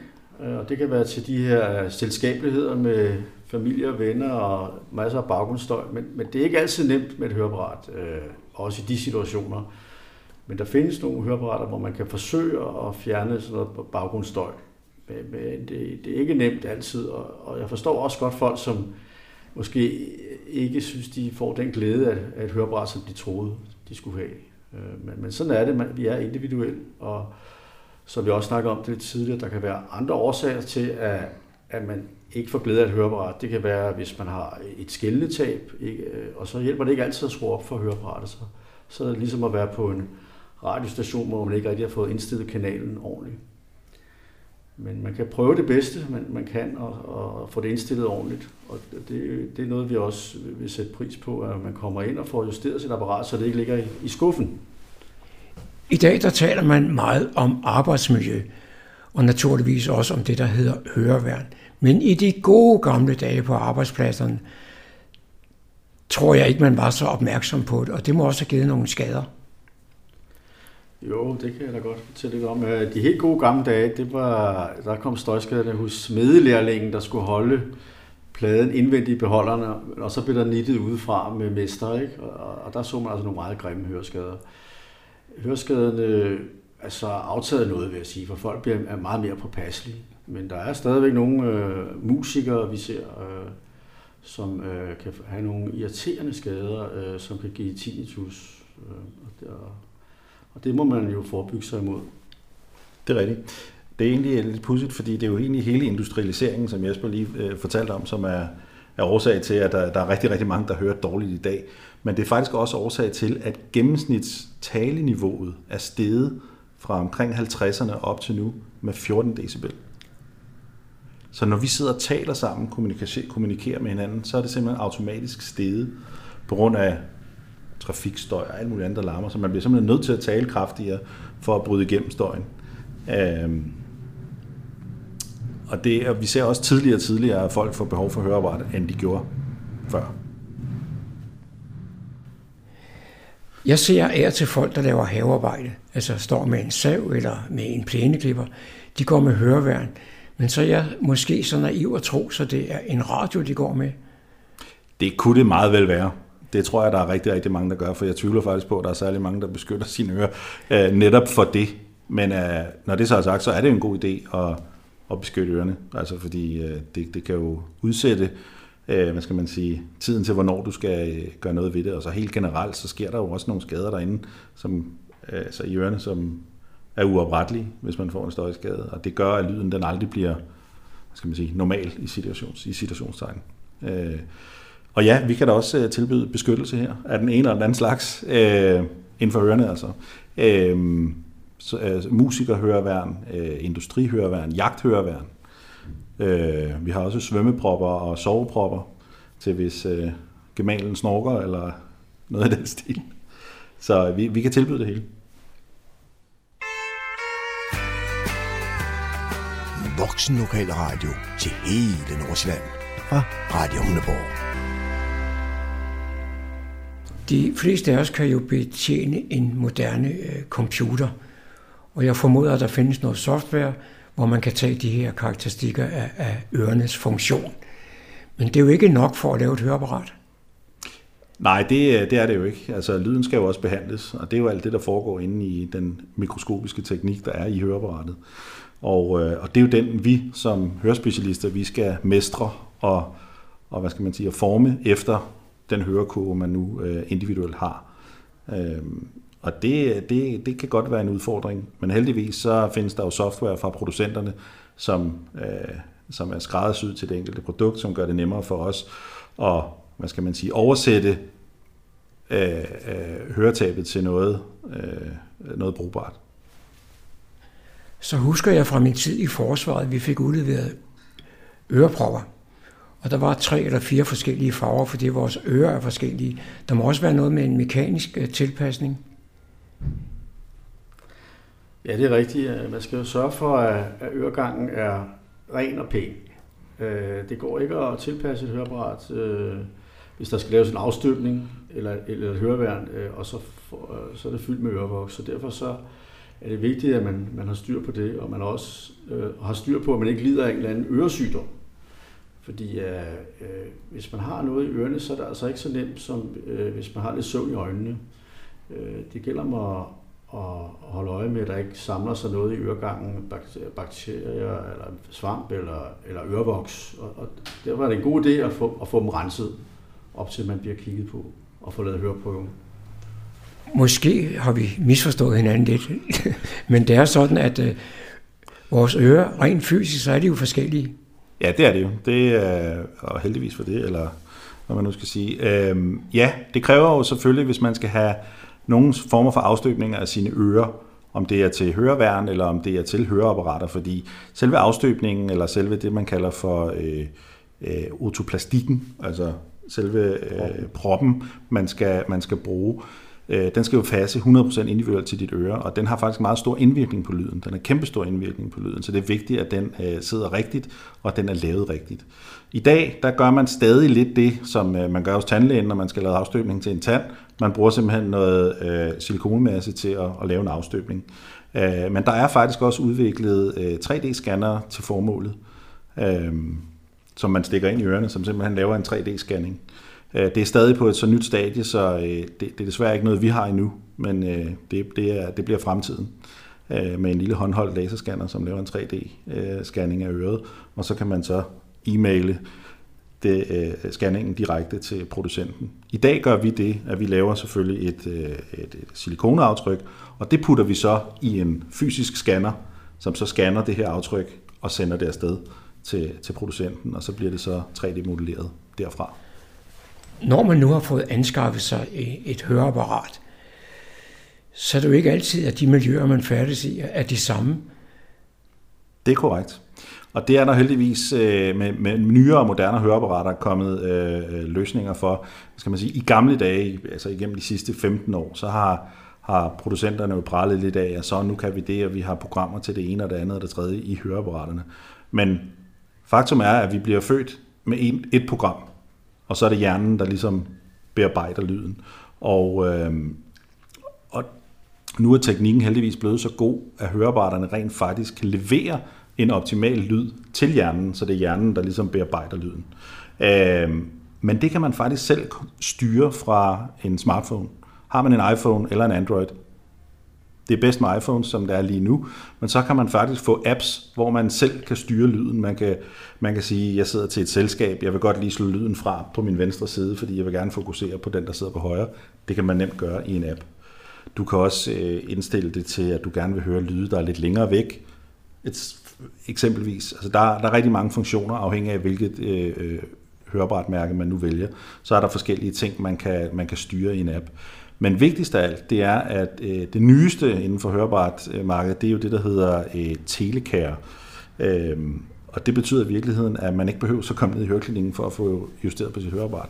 Øh, og det kan være til de her selskabeligheder med familie og venner og masser af baggrundsstøj. Men, men det er ikke altid nemt med et høreapparat, øh, også i de situationer. Men der findes nogle høreapparater, hvor man kan forsøge at fjerne sådan noget baggrundsstøj. Men, men det, det er ikke nemt altid, og, og jeg forstår også godt folk, som måske ikke synes, de får den glæde af, af et høreapparat, som de troede, de skulle have. Øh, men, men sådan er det, man, vi er individuelle, og som vi også snakker om det tidligere, der kan være andre årsager til, at, at man ikke får glæde af et høreapparat. Det kan være, hvis man har et skældnetab, ikke? Øh, og så hjælper det ikke altid at skrue op for høreapparatet. Så, så er det ligesom at være på en radiostation, hvor man ikke rigtig har fået indstillet kanalen ordentligt. men man kan prøve det bedste, man, man kan, og, og få det indstillet ordentligt. Og det, det er noget, vi også vil sætte pris på, at man kommer ind og får justeret sit apparat, så det ikke ligger i, i skuffen. I dag der taler man meget om arbejdsmiljø, og naturligvis også om det, der hedder høreværn. Men i de gode gamle dage på arbejdspladserne, tror jeg ikke, man var så opmærksom på det, og det må også have givet nogle skader. Jo, det kan jeg da godt fortælle lidt om. De helt gode gamle dage, det var, der kom støjskaderne hos smedelærlingen, der skulle holde pladen indvendigt i beholderne, og så blev der nittet udefra med mester, ikke? Og, og der så man altså nogle meget grimme høreskader. Høreskaderne øh, altså aftaget noget, vil jeg sige, for folk bliver er meget mere påpasselige. Men der er stadigvæk nogle øh, musikere, vi ser, øh, som øh, kan have nogle irriterende skader, øh, som kan give tinnitus. Øh, og, det, og det må man jo forebygge sig imod. Det er rigtigt. Det er egentlig lidt pudsigt, fordi det er jo egentlig hele industrialiseringen, som Jesper lige øh, fortalte om, som er, er årsag til, at der, der er rigtig, rigtig mange, der hører dårligt i dag. Men det er faktisk også årsag til, at gennemsnitstaleniveauet er steget fra omkring 50'erne op til nu med 14 decibel. Så når vi sidder og taler sammen, kommunikerer, kommunikerer med hinanden, så er det simpelthen automatisk steget på grund af trafikstøj og alt muligt andet, der larmer. Så man bliver simpelthen nødt til at tale kraftigere for at bryde igennem støjen. Øhm, og det, og vi ser også tidligere og tidligere, at folk får behov for høreapparat, end de gjorde før. Jeg ser ære til folk, der laver havearbejde, altså står med en sav eller med en plæneklipper. De går med høreværn. Men så er jeg måske så naiv at tro, så det er en radio, de går med. Det kunne det meget vel være. Det tror jeg, der er rigtig, rigtig mange, der gør, for jeg tvivler faktisk på, at der er særlig mange, der beskytter sine ører øh, netop for det. Men øh, når det så er sagt, så er det en god idé at, at beskytte ørerne, altså fordi øh, det, det kan jo udsætte øh, hvad skal man sige, tiden til, hvornår du skal øh, gøre noget ved det. Og så helt generelt, så sker der jo også nogle skader derinde, som, øh, altså i ørerne, som er uoprettelig, hvis man får en støjskade. Og det gør, at lyden den aldrig bliver hvad skal man sige, normal i, situations, i situationstegn. Øh, og ja, vi kan da også øh, tilbyde beskyttelse her af den ene eller den anden slags, øh, inden for hørende altså. Øh, så, øh, musikerhøreværn, øh, industrihøreværn, jagthøreværn, Øh, vi har også svømmepropper og sovepropper til hvis øh, gemalen snorker eller noget af den stil. Så vi, vi kan tilbyde det hele. Voksen Lokal Radio til hele Nordsjælland fra Radio Hundeborg. De fleste af os kan jo betjene en moderne øh, computer, og jeg formoder, at der findes noget software, hvor man kan tage de her karakteristikker af, af ørenes funktion. Men det er jo ikke nok for at lave et høreapparat. Nej, det, det er det jo ikke. Altså, lyden skal jo også behandles, og det er jo alt det, der foregår inde i den mikroskopiske teknik, der er i høreapparatet. Og, øh, og det er jo den, vi som hørespecialister, vi skal mestre og, og hvad skal man sige, forme efter den hørekurve, man nu øh, individuelt har. Øh, og det, det, det kan godt være en udfordring, men heldigvis så findes der jo software fra producenterne, som, øh, som er skræddersyet til det enkelte produkt, som gør det nemmere for os at hvad skal man sige, oversætte øh, øh, høretabet til noget, øh, noget brugbart. Så husker jeg fra min tid i forsvaret, at vi fik udleveret ørepropper. Og der var tre eller fire forskellige farver, fordi vores ører er forskellige. Der må også være noget med en mekanisk øh, tilpasning. Ja, det er rigtigt. Øh, man skal jo sørge for, at øregangen er ren og pæn. Øh, det går ikke at tilpasse et høreapparat, hvis der skal laves en afstøbning eller, eller et høreværn, og så, så er det fyldt med ørevoks. Så derfor så er det vigtigt, at man, man har styr på det, og man også øh, har styr på, at man ikke lider af en eller anden øresygdom. Fordi øh, øh, hvis man har noget i ørerne, så er det altså ikke så nemt, som øh, hvis man har lidt søvn i øjnene. Øh, det gælder om at, at holde øje med, at der ikke samler sig noget i øregangen, bakterier eller svamp eller, eller ørevoks. Og, og derfor er det en god idé at få, at få dem renset, op til man bliver kigget på og få lavet høreprøven. Måske har vi misforstået hinanden lidt, men det er sådan, at øh, vores ører, rent fysisk, så er de jo forskellige. Ja, det er det jo. Det er, og heldigvis for det, eller hvad man nu skal sige. Øhm, ja, det kræver jo selvfølgelig, hvis man skal have nogle former for afstøbninger af sine ører, om det er til høreværn eller om det er til høreapparater, fordi selve afstøbningen eller selve det, man kalder for øh, øh, otoplastikken, altså selve øh, proppen, man skal, man skal bruge, øh, Øh, den skal jo passe 100% individuelt til dit øre, og den har faktisk meget stor indvirkning på lyden. Den har kæmpestor indvirkning på lyden, så det er vigtigt, at den øh, sidder rigtigt, og at den er lavet rigtigt. I dag, der gør man stadig lidt det, som øh, man gør hos tandlægen, når man skal lave afstøbning til en tand. Man bruger simpelthen noget øh, silikonmasse til at, at lave en afstøbning. Øh, men der er faktisk også udviklet øh, 3D-scanner til formålet, øh, som man stikker ind i ørerne, som simpelthen laver en 3D-scanning. Øh, Øh, det er stadig på et så nyt stadie, så øh, det, det er desværre ikke noget, vi har endnu, men øh, det, det, er, det bliver fremtiden med en lille håndholdt laserscanner, som laver en 3D-scanning af øret, og så kan man så e-maile det, scanningen direkte til producenten. I dag gør vi det, at vi laver selvfølgelig et, et, et silikoneaftryk, og det putter vi så i en fysisk scanner, som så scanner det her aftryk og sender det afsted til, til producenten, og så bliver det så 3D-modelleret derfra. Når man nu har fået anskaffet sig et høreapparat, så er det jo ikke altid, at de miljøer, man færdes i, er de samme. Det er korrekt. Og det er der heldigvis øh, med, med nyere og moderne høreapparater kommet øh, øh løsninger for. Skal man sige, I gamle dage, altså igennem de sidste 15 år, så har, har producenterne jo prallet lidt af, at så nu kan vi det, og vi har programmer til det ene og det andet og det tredje i høreapparaterne. Men faktum er, at vi bliver født med en, et program, og så er det hjernen, der ligesom bearbejder lyden. Og, øh, og nu er teknikken heldigvis blevet så god, at høreapparaterne rent faktisk kan levere en optimal lyd til hjernen, så det er hjernen, der ligesom bearbejder lyden. Øh, men det kan man faktisk selv styre fra en smartphone. Har man en iPhone eller en Android, det er bedst med iPhone, som det er lige nu, men så kan man faktisk få apps, hvor man selv kan styre lyden. Man kan, man kan sige, jeg sidder til et selskab, jeg vil godt lige slå lyden fra på min venstre side, fordi jeg vil gerne fokusere på den, der sidder på højre. Det kan man nemt gøre i en app. Du kan også øh, indstille det til, at du gerne vil høre lyde, der er lidt længere væk. Et, eksempelvis. Altså der, der er rigtig mange funktioner, afhængig af hvilket øh, øh hørebrætmærke man nu vælger. Så er der forskellige ting, man kan, man kan styre i en app. Men vigtigst af alt, det er, at øh, det nyeste inden for hørbart øh, marked, det er jo det, der hedder øh, telekær. Øh, og det betyder i virkeligheden, at man ikke behøver så komme ned i høreklinikken for at få justeret på sit høreapparat.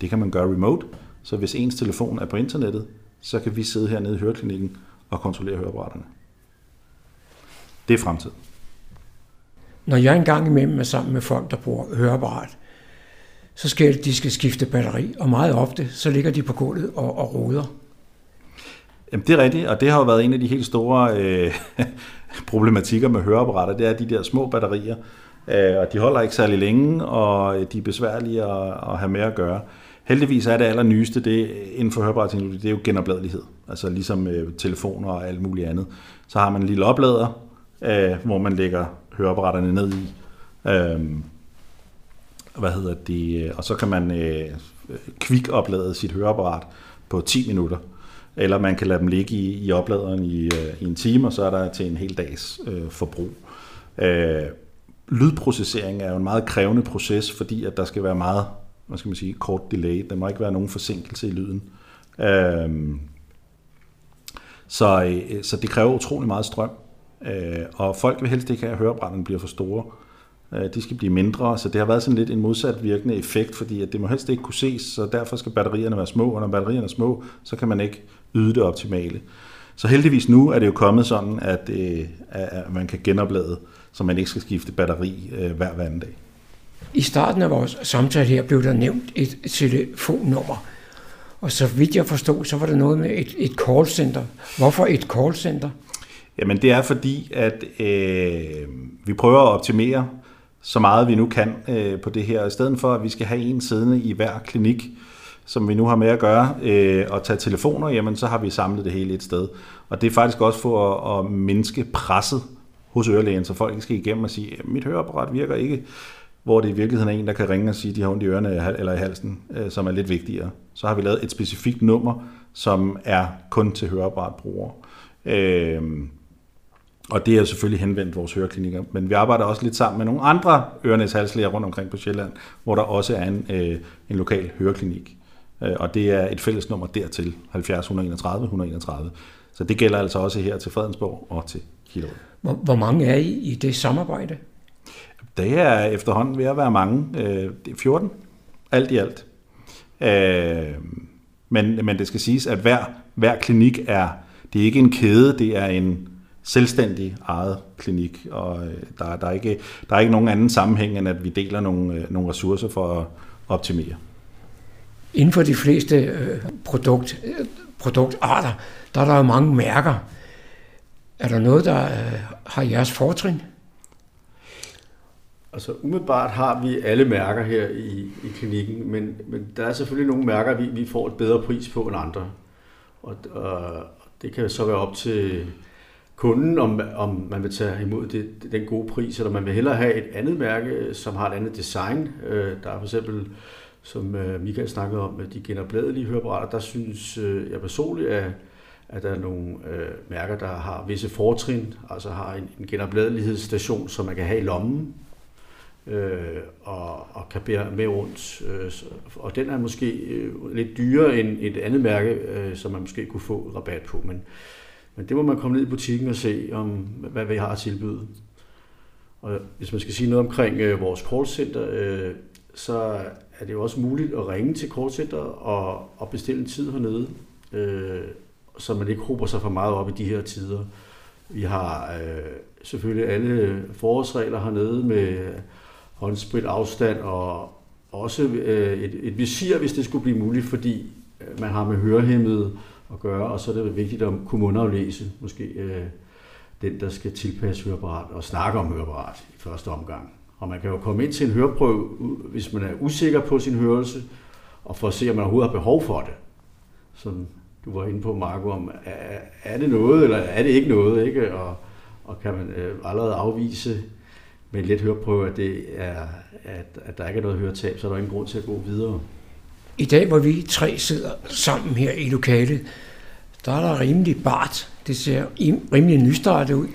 Det kan man gøre remote, så hvis ens telefon er på internettet, så kan vi sidde hernede i høreklinikken og kontrollere høreapparaterne. Det er fremtid. Når jeg engang imellem er sammen med folk, der bruger høreapparat, så sker det, de skal skifte batteri, og meget ofte, så ligger de på gulvet og, og roder. Jamen, det er rigtigt, og det har jo været en af de helt store øh, problematikker med høreapparater, det er de der små batterier, øh, og de holder ikke særlig længe, og øh, de er besværlige at, at have med at gøre. Heldigvis er det allernyeste, det inden for høreapparatteknologi, det er jo genopladelighed. Altså ligesom øh, telefoner og alt muligt andet. Så har man en lille oplader, øh, hvor man lægger høreapparaterne ned i. Øh, hvad hedder det, øh, og så kan man øh, kvikoplade sit høreapparat på 10 minutter. Eller man kan lade dem ligge i, i opladeren i, øh, i en time, og så er der til en hel dags øh, forbrug. Øh, lydprocessering er jo en meget krævende proces, fordi at der skal være meget, hvad skal man sige, kort delay. Der må ikke være nogen forsinkelse i lyden. Øh, så, øh, så det kræver utrolig meget strøm. Øh, og folk vil helst ikke have, at hørebrænderne bliver for store. Øh, de skal blive mindre, så det har været sådan lidt en modsat virkende effekt, fordi at det må helst ikke kunne ses, så derfor skal batterierne være små, og når batterierne er små, så kan man ikke yde det optimale. Så heldigvis nu er det jo kommet sådan, at, øh, at man kan genoplade, så man ikke skal skifte batteri øh, hver, hver anden dag. I starten af vores samtale her blev der nævnt et telefonnummer. Og så vidt jeg forstod, så var det noget med et, et callcenter. Hvorfor et callcenter? Jamen det er fordi, at øh, vi prøver at optimere så meget vi nu kan øh, på det her. I stedet for, at vi skal have en siddende i hver klinik, som vi nu har med at gøre, øh, og tage telefoner, jamen så har vi samlet det hele et sted. Og det er faktisk også for at, at mindske presset hos ørelægen, så folk ikke skal igennem og sige, mit høreapparat virker ikke, hvor det i virkeligheden er en, der kan ringe og sige, at de har ondt i ørerne eller i halsen, øh, som er lidt vigtigere. Så har vi lavet et specifikt nummer, som er kun til høreapparatbrugere. Øh, og det er selvfølgelig henvendt vores høreklinikker. Men vi arbejder også lidt sammen med nogle andre ørenæs halslæger rundt omkring på Sjælland, hvor der også er en, øh, en lokal høreklinik. øh, og det er et fælles nummer dertil, 70 131 131. Så det gælder altså også her til Fredensborg og til Hillerød. Hvor, hvor mange er I i det samarbejde? Det er efterhånden ved at være mange. Øh, det er 14, alt i alt. Øh, men, men det skal siges, at hver, hver klinik er, det er ikke en kæde, det er en selvstændig eget klinik, og øh, der, der, er ikke, der er ikke nogen anden sammenhæng, end at vi deler nogle, nogle ressourcer for at optimere. Inden for de fleste øh, produkt, produktarter, der er der jo mange mærker. Er der noget, der øh, har jeres fortrin? Altså umiddelbart har vi alle mærker her i, i klinikken, men, men der er selvfølgelig nogle mærker, vi, vi får et bedre pris på end andre. Og, og det kan så være op til kunden, om, om man vil tage imod det, den gode pris, eller man vil hellere have et andet mærke, som har et andet design. Øh, der er for eksempel, som øh, Michael snakkede om, de genopladelige høreapparater, der synes øh, jeg personligt, at, at der er nogle øh, mærker, der har visse fortrin, altså har en, en genopladelighedsstation, som man kan have i lommen, øh, og, og kan bære med rundt. Øh, og den er måske øh, lidt dyrere end et andet mærke, øh, som man måske kunne få rabat på. Men, men det må man komme ned i butikken og se, om hvad vi har at tilbyde. Og hvis man skal sige noget omkring øh, vores callcenter, øh, så er det jo også muligt at ringe til callcenter og, og bestille en tid hernede, øh, så man ikke hober sig for meget op i de her tider. Vi har øh, selvfølgelig alle forårsregler hernede med håndsprit afstand og også øh, et, et visir, hvis det skulle blive muligt, fordi øh, man har med hørehæmmet at gøre, og så er det vigtigt at kunne mundaflæse måske øh, den, der skal tilpasse høreapparat og snakke om høreapparat i første omgang. Og man kan jo komme ind til en høreprøve, hvis man er usikker på sin hørelse, og for at se, om man overhovedet har behov for det. Som du var inde på, Marco, om er, er det noget, eller er det ikke noget, ikke? Og, og kan man øh, allerede afvise med en let høreprøve, at, det er, at, at der ikke er noget høretab, så er der ingen grund til at gå videre. I dag, hvor vi tre sidder sammen her i lokalet, der er der rimelig bart. Det ser rimelig nystartet ud.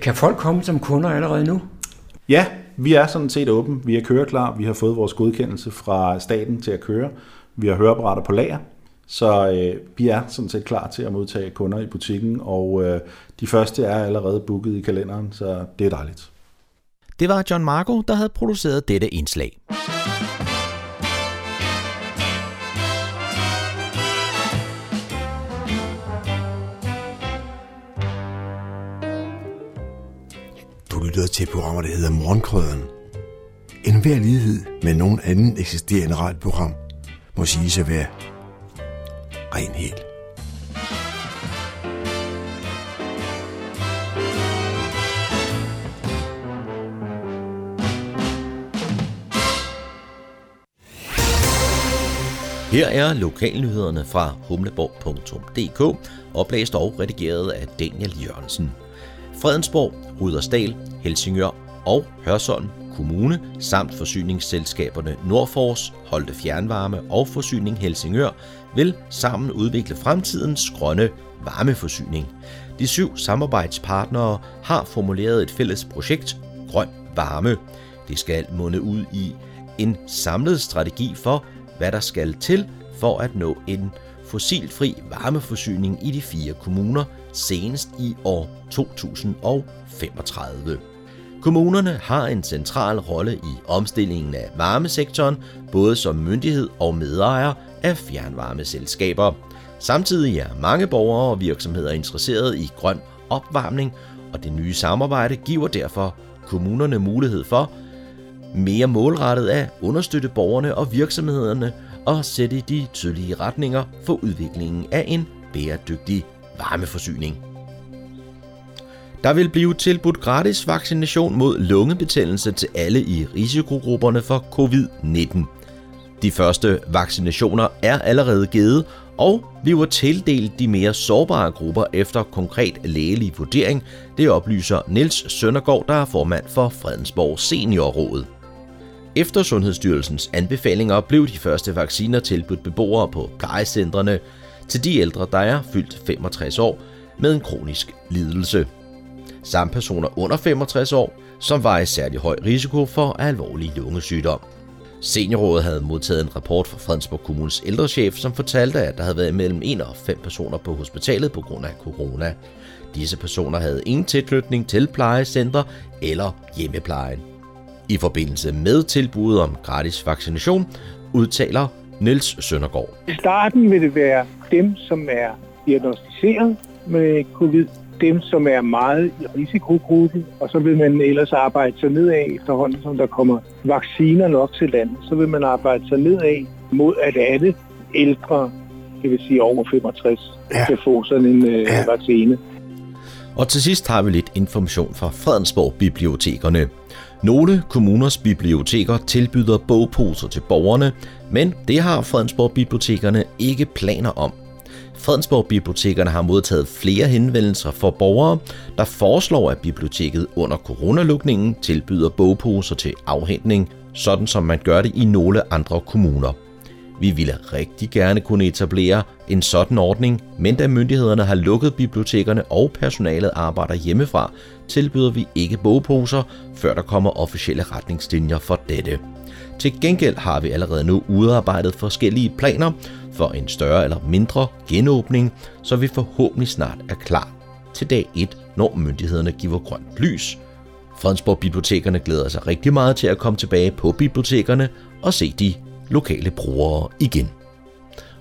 Kan folk komme som kunder allerede nu? Ja, vi er sådan set åbne. Vi er køreklar. Vi har fået vores godkendelse fra staten til at køre. Vi har høreapparater på lager. Så øh, vi er sådan set klar til at modtage kunder i butikken, og øh, de første er allerede booket i kalenderen, så det er dejligt. Det var John Marco, der havde produceret dette indslag. Lytter til programmer, der hedder Morgenkrøden. En hver lighed med nogen anden eksisterende radioprogram må sige at være ren helt. Her er lokalnyhederne fra humleborg.dk, oplæst og redigeret af Daniel Jørgensen. Fredensborg, Rudersdal, Helsingør og Hørsholm Kommune samt forsyningsselskaberne Nordfors, Holte Fjernvarme og Forsyning Helsingør vil sammen udvikle fremtidens grønne varmeforsyning. De syv samarbejdspartnere har formuleret et fælles projekt, Grøn Varme. Det skal munde ud i en samlet strategi for, hvad der skal til for at nå en fossilfri varmeforsyning i de fire kommuner senest i år 2035. Kommunerne har en central rolle i omstillingen af varmesektoren, både som myndighed og medejer af fjernvarmeselskaber. Samtidig er mange borgere og virksomheder interesseret i grøn opvarmning, og det nye samarbejde giver derfor kommunerne mulighed for mere målrettet at understøtte borgerne og virksomhederne og sætte de tydelige retninger for udviklingen af en bæredygtig varmeforsyning. Der vil blive tilbudt gratis vaccination mod lungebetændelse til alle i risikogrupperne for covid-19. De første vaccinationer er allerede givet, og vi var tildelt de mere sårbare grupper efter konkret lægelig vurdering, det oplyser Niels Søndergaard, der er formand for Fredensborg Seniorråd. Efter Sundhedsstyrelsens anbefalinger blev de første vacciner tilbudt beboere på plejecentrene til de ældre, der er fyldt 65 år med en kronisk lidelse. Samt personer under 65 år, som var i særlig høj risiko for alvorlig lungesygdom. Seniorrådet havde modtaget en rapport fra Fredensborg Kommunes ældrechef, som fortalte, at der havde været mellem 1 og 5 personer på hospitalet på grund af corona. Disse personer havde ingen tilknytning til plejecenter eller hjemmeplejen. I forbindelse med tilbuddet om gratis vaccination, udtaler Niels Søndergaard. I starten vil det være dem, som er diagnostiseret med covid, dem, som er meget i risikogruppe, og så vil man ellers arbejde sig nedad efterhånden, som der kommer vacciner nok til landet. Så vil man arbejde sig nedad mod, at alle ældre, det vil sige over 65, ja. kan få sådan en øh, ja. vaccine. Og til sidst har vi lidt information fra Fredensborg Bibliotekerne. Nogle kommuners biblioteker tilbyder bogposer til borgerne, men det har Fredensborg Bibliotekerne ikke planer om. Fredensborg Bibliotekerne har modtaget flere henvendelser fra borgere, der foreslår, at biblioteket under coronalukningen tilbyder bogposer til afhentning, sådan som man gør det i nogle andre kommuner. Vi ville rigtig gerne kunne etablere en sådan ordning, men da myndighederne har lukket bibliotekerne og personalet arbejder hjemmefra, tilbyder vi ikke bogposer, før der kommer officielle retningslinjer for dette. Til gengæld har vi allerede nu udarbejdet forskellige planer for en større eller mindre genåbning, så vi forhåbentlig snart er klar til dag 1, når myndighederne giver grønt lys. Fredensborg Bibliotekerne glæder sig rigtig meget til at komme tilbage på bibliotekerne og se de lokale brugere igen.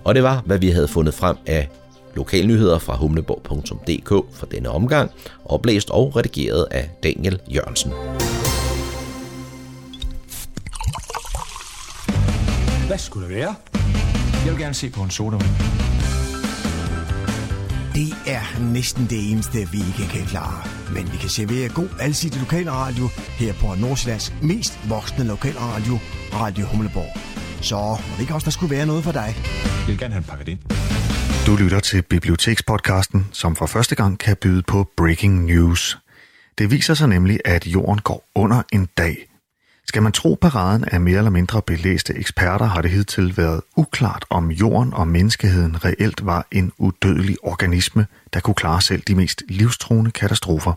Og det var, hvad vi havde fundet frem af lokalnyheder fra humleborg.dk for denne omgang, oplæst og redigeret af Daniel Jørgensen. Hvad skulle det være? Jeg vil gerne se på en sodavand. Det er næsten det eneste, vi ikke kan klare. Men vi kan servere god alsidig lokalradio her på Nordsjællands mest voksne lokalradio, Radio Humleborg. Så må det ikke også, der skulle være noget for dig? Jeg vil gerne have en pakket ind. Du lytter til Bibliotekspodcasten, som for første gang kan byde på breaking news. Det viser sig nemlig, at jorden går under en dag – skal man tro paraden af mere eller mindre belæste eksperter, har det hidtil været uklart, om jorden og menneskeheden reelt var en udødelig organisme, der kunne klare selv de mest livstruende katastrofer.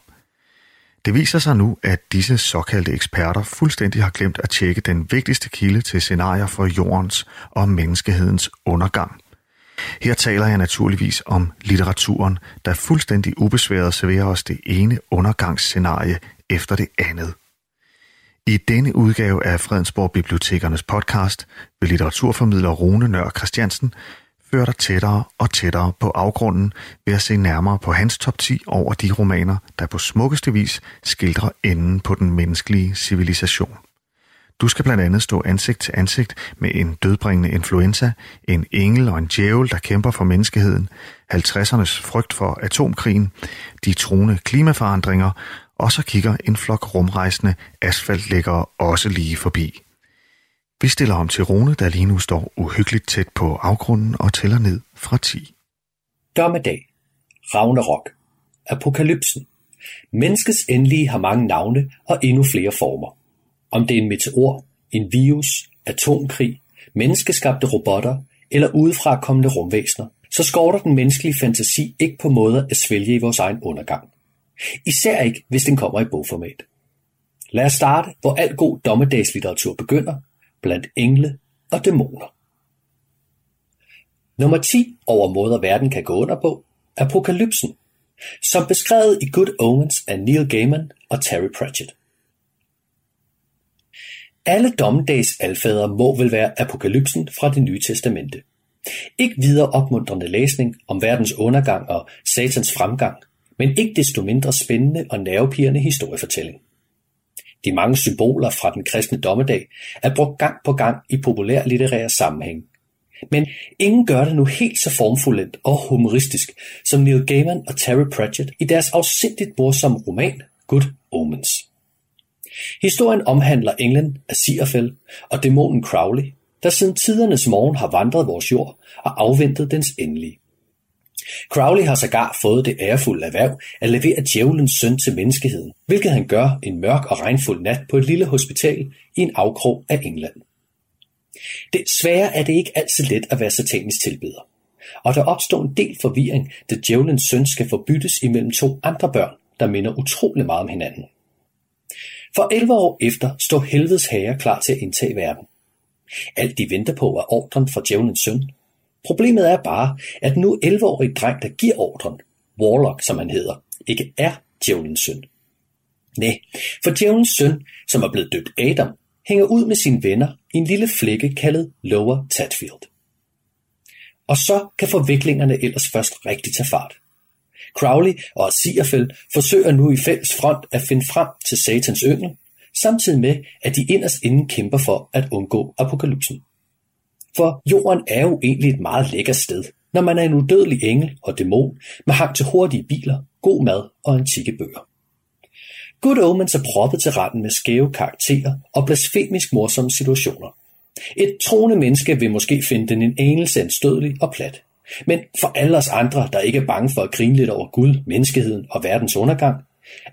Det viser sig nu, at disse såkaldte eksperter fuldstændig har glemt at tjekke den vigtigste kilde til scenarier for jordens og menneskehedens undergang. Her taler jeg naturligvis om litteraturen, der fuldstændig ubesværet serverer os det ene undergangsscenarie efter det andet. I denne udgave af Fredensborg Bibliotekernes podcast vil litteraturformidler Rune Nør Christiansen fører dig tættere og tættere på afgrunden ved at se nærmere på hans top 10 over de romaner, der på smukkeste vis skildrer enden på den menneskelige civilisation. Du skal blandt andet stå ansigt til ansigt med en dødbringende influenza, en engel og en djævel, der kæmper for menneskeheden, 50'ernes frygt for atomkrigen, de truende klimaforandringer og så kigger en flok rumrejsende asfaltlæggere også lige forbi. Vi stiller om til Rune, der lige nu står uhyggeligt tæt på afgrunden og tæller ned fra 10. Dommedag. Ragnarok. Apokalypsen. Menneskets endelige har mange navne og endnu flere former. Om det er en meteor, en virus, atomkrig, menneskeskabte robotter eller udefra kommende rumvæsener, så skorter den menneskelige fantasi ikke på måder at svælge i vores egen undergang. Især ikke, hvis den kommer i bogformat. Lad os starte, hvor al god dommedagslitteratur begynder, blandt engle og dæmoner. Nummer 10 over måder verden kan gå under på, er Apokalypsen, som beskrevet i Good Omens af Neil Gaiman og Terry Pratchett. Alle dommedags alfader må vel være apokalypsen fra det nye testamente. Ikke videre opmuntrende læsning om verdens undergang og satans fremgang, men ikke desto mindre spændende og nervepirrende historiefortælling. De mange symboler fra den kristne dommedag er brugt gang på gang i populær litterær sammenhæng. Men ingen gør det nu helt så formfuldt og humoristisk som Neil Gaiman og Terry Pratchett i deres afsindigt morsomme roman Good Omens. Historien omhandler englen Aziraphale og dæmonen Crowley, der siden tidernes morgen har vandret vores jord og afventet dens endelige. Crowley har sågar fået det ærefulde erhverv at levere djævelens søn til menneskeheden, hvilket han gør en mørk og regnfuld nat på et lille hospital i en afkrog af England. Desværre er det ikke altid let at være satanisk tilbeder, og der opstår en del forvirring, da djævelens søn skal forbyttes imellem to andre børn, der minder utrolig meget om hinanden. For 11 år efter står helvedes herre klar til at indtage verden. Alt de venter på er ordren fra djævelens søn. Problemet er bare, at nu 11-årig dreng, der giver ordren, Warlock som han hedder, ikke er djævelens søn. Nej, for djævelens søn, som er blevet døbt Adam, hænger ud med sine venner i en lille flække kaldet Lower Tatfield. Og så kan forviklingerne ellers først rigtig tage fart. Crowley og Sierfeld forsøger nu i fælles front at finde frem til satans yngel, samtidig med, at de inderst inden kæmper for at undgå apokalypsen. For jorden er jo egentlig et meget lækkert sted, når man er en udødelig engel og dæmon med hang til hurtige biler, god mad og antikke bøger. Good Omens er proppet til retten med skæve karakterer og blasfemisk morsomme situationer. Et troende menneske vil måske finde den en anelse anstødelig og plat. Men for alle os andre, der ikke er bange for at grine lidt over Gud, menneskeheden og verdens undergang,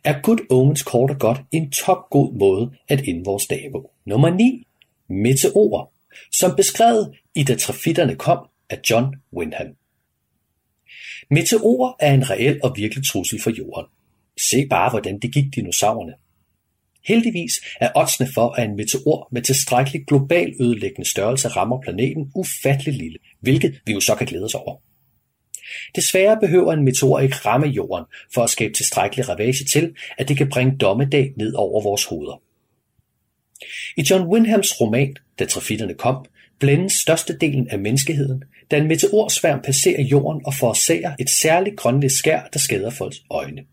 er Good Omens kort og godt en topgod måde at ende vores dag på. Nummer 9. Meteor, som beskrevet i Da Trafitterne kom af John Wyndham. Meteorer er en reel og virkelig trussel for jorden. Se bare, hvordan det gik dinosaurerne. Heldigvis er oddsene for, at en meteor med tilstrækkelig global ødelæggende størrelse rammer planeten ufattelig lille, hvilket vi jo så kan glæde os over. Desværre behøver en meteor ikke ramme jorden for at skabe tilstrækkelig ravage til, at det kan bringe dommedag ned over vores hoveder. I John Wyndhams roman, Da trafitterne kom, blændes størstedelen af menneskeheden, da en meteorsværm passerer jorden og forårsager et særligt grønligt skær, der skader folks øjne.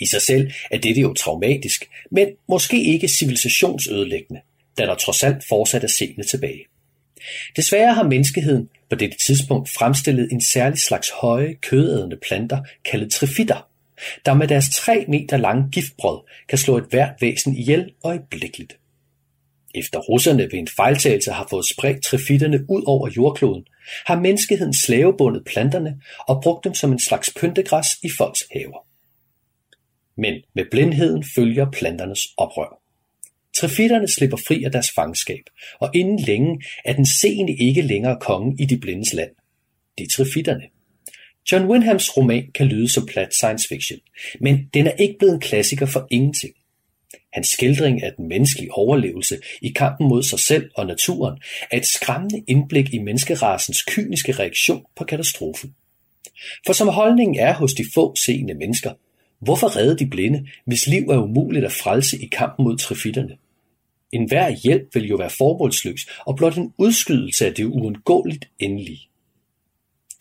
I sig selv er dette jo traumatisk, men måske ikke civilisationsødelæggende, da der trods alt fortsat er seende tilbage. Desværre har menneskeheden på dette tidspunkt fremstillet en særlig slags høje, kødædende planter, kaldet trifitter, der med deres 3 meter lange giftbrød kan slå et hvert væsen ihjel øjeblikkeligt. Efter russerne ved en fejltagelse har fået spredt trefitterne ud over jordkloden, har menneskeheden slavebundet planterne og brugt dem som en slags pyntegræs i folks haver. Men med blindheden følger planternes oprør. Trefitterne slipper fri af deres fangenskab, og inden længe er den seende ikke længere kongen i de blindes land. Det er. John Wyndhams roman kan lyde som plat science fiction, men den er ikke blevet en klassiker for ingenting. Hans skildring af den menneskelige overlevelse i kampen mod sig selv og naturen er et skræmmende indblik i menneskerasens kyniske reaktion på katastrofen. For som holdningen er hos de få seende mennesker, Hvorfor redde de blinde, hvis liv er umuligt at frelse i kampen mod trefitterne? En hver hjælp vil jo være formålsløs og blot en udskydelse af det uundgåeligt endelige.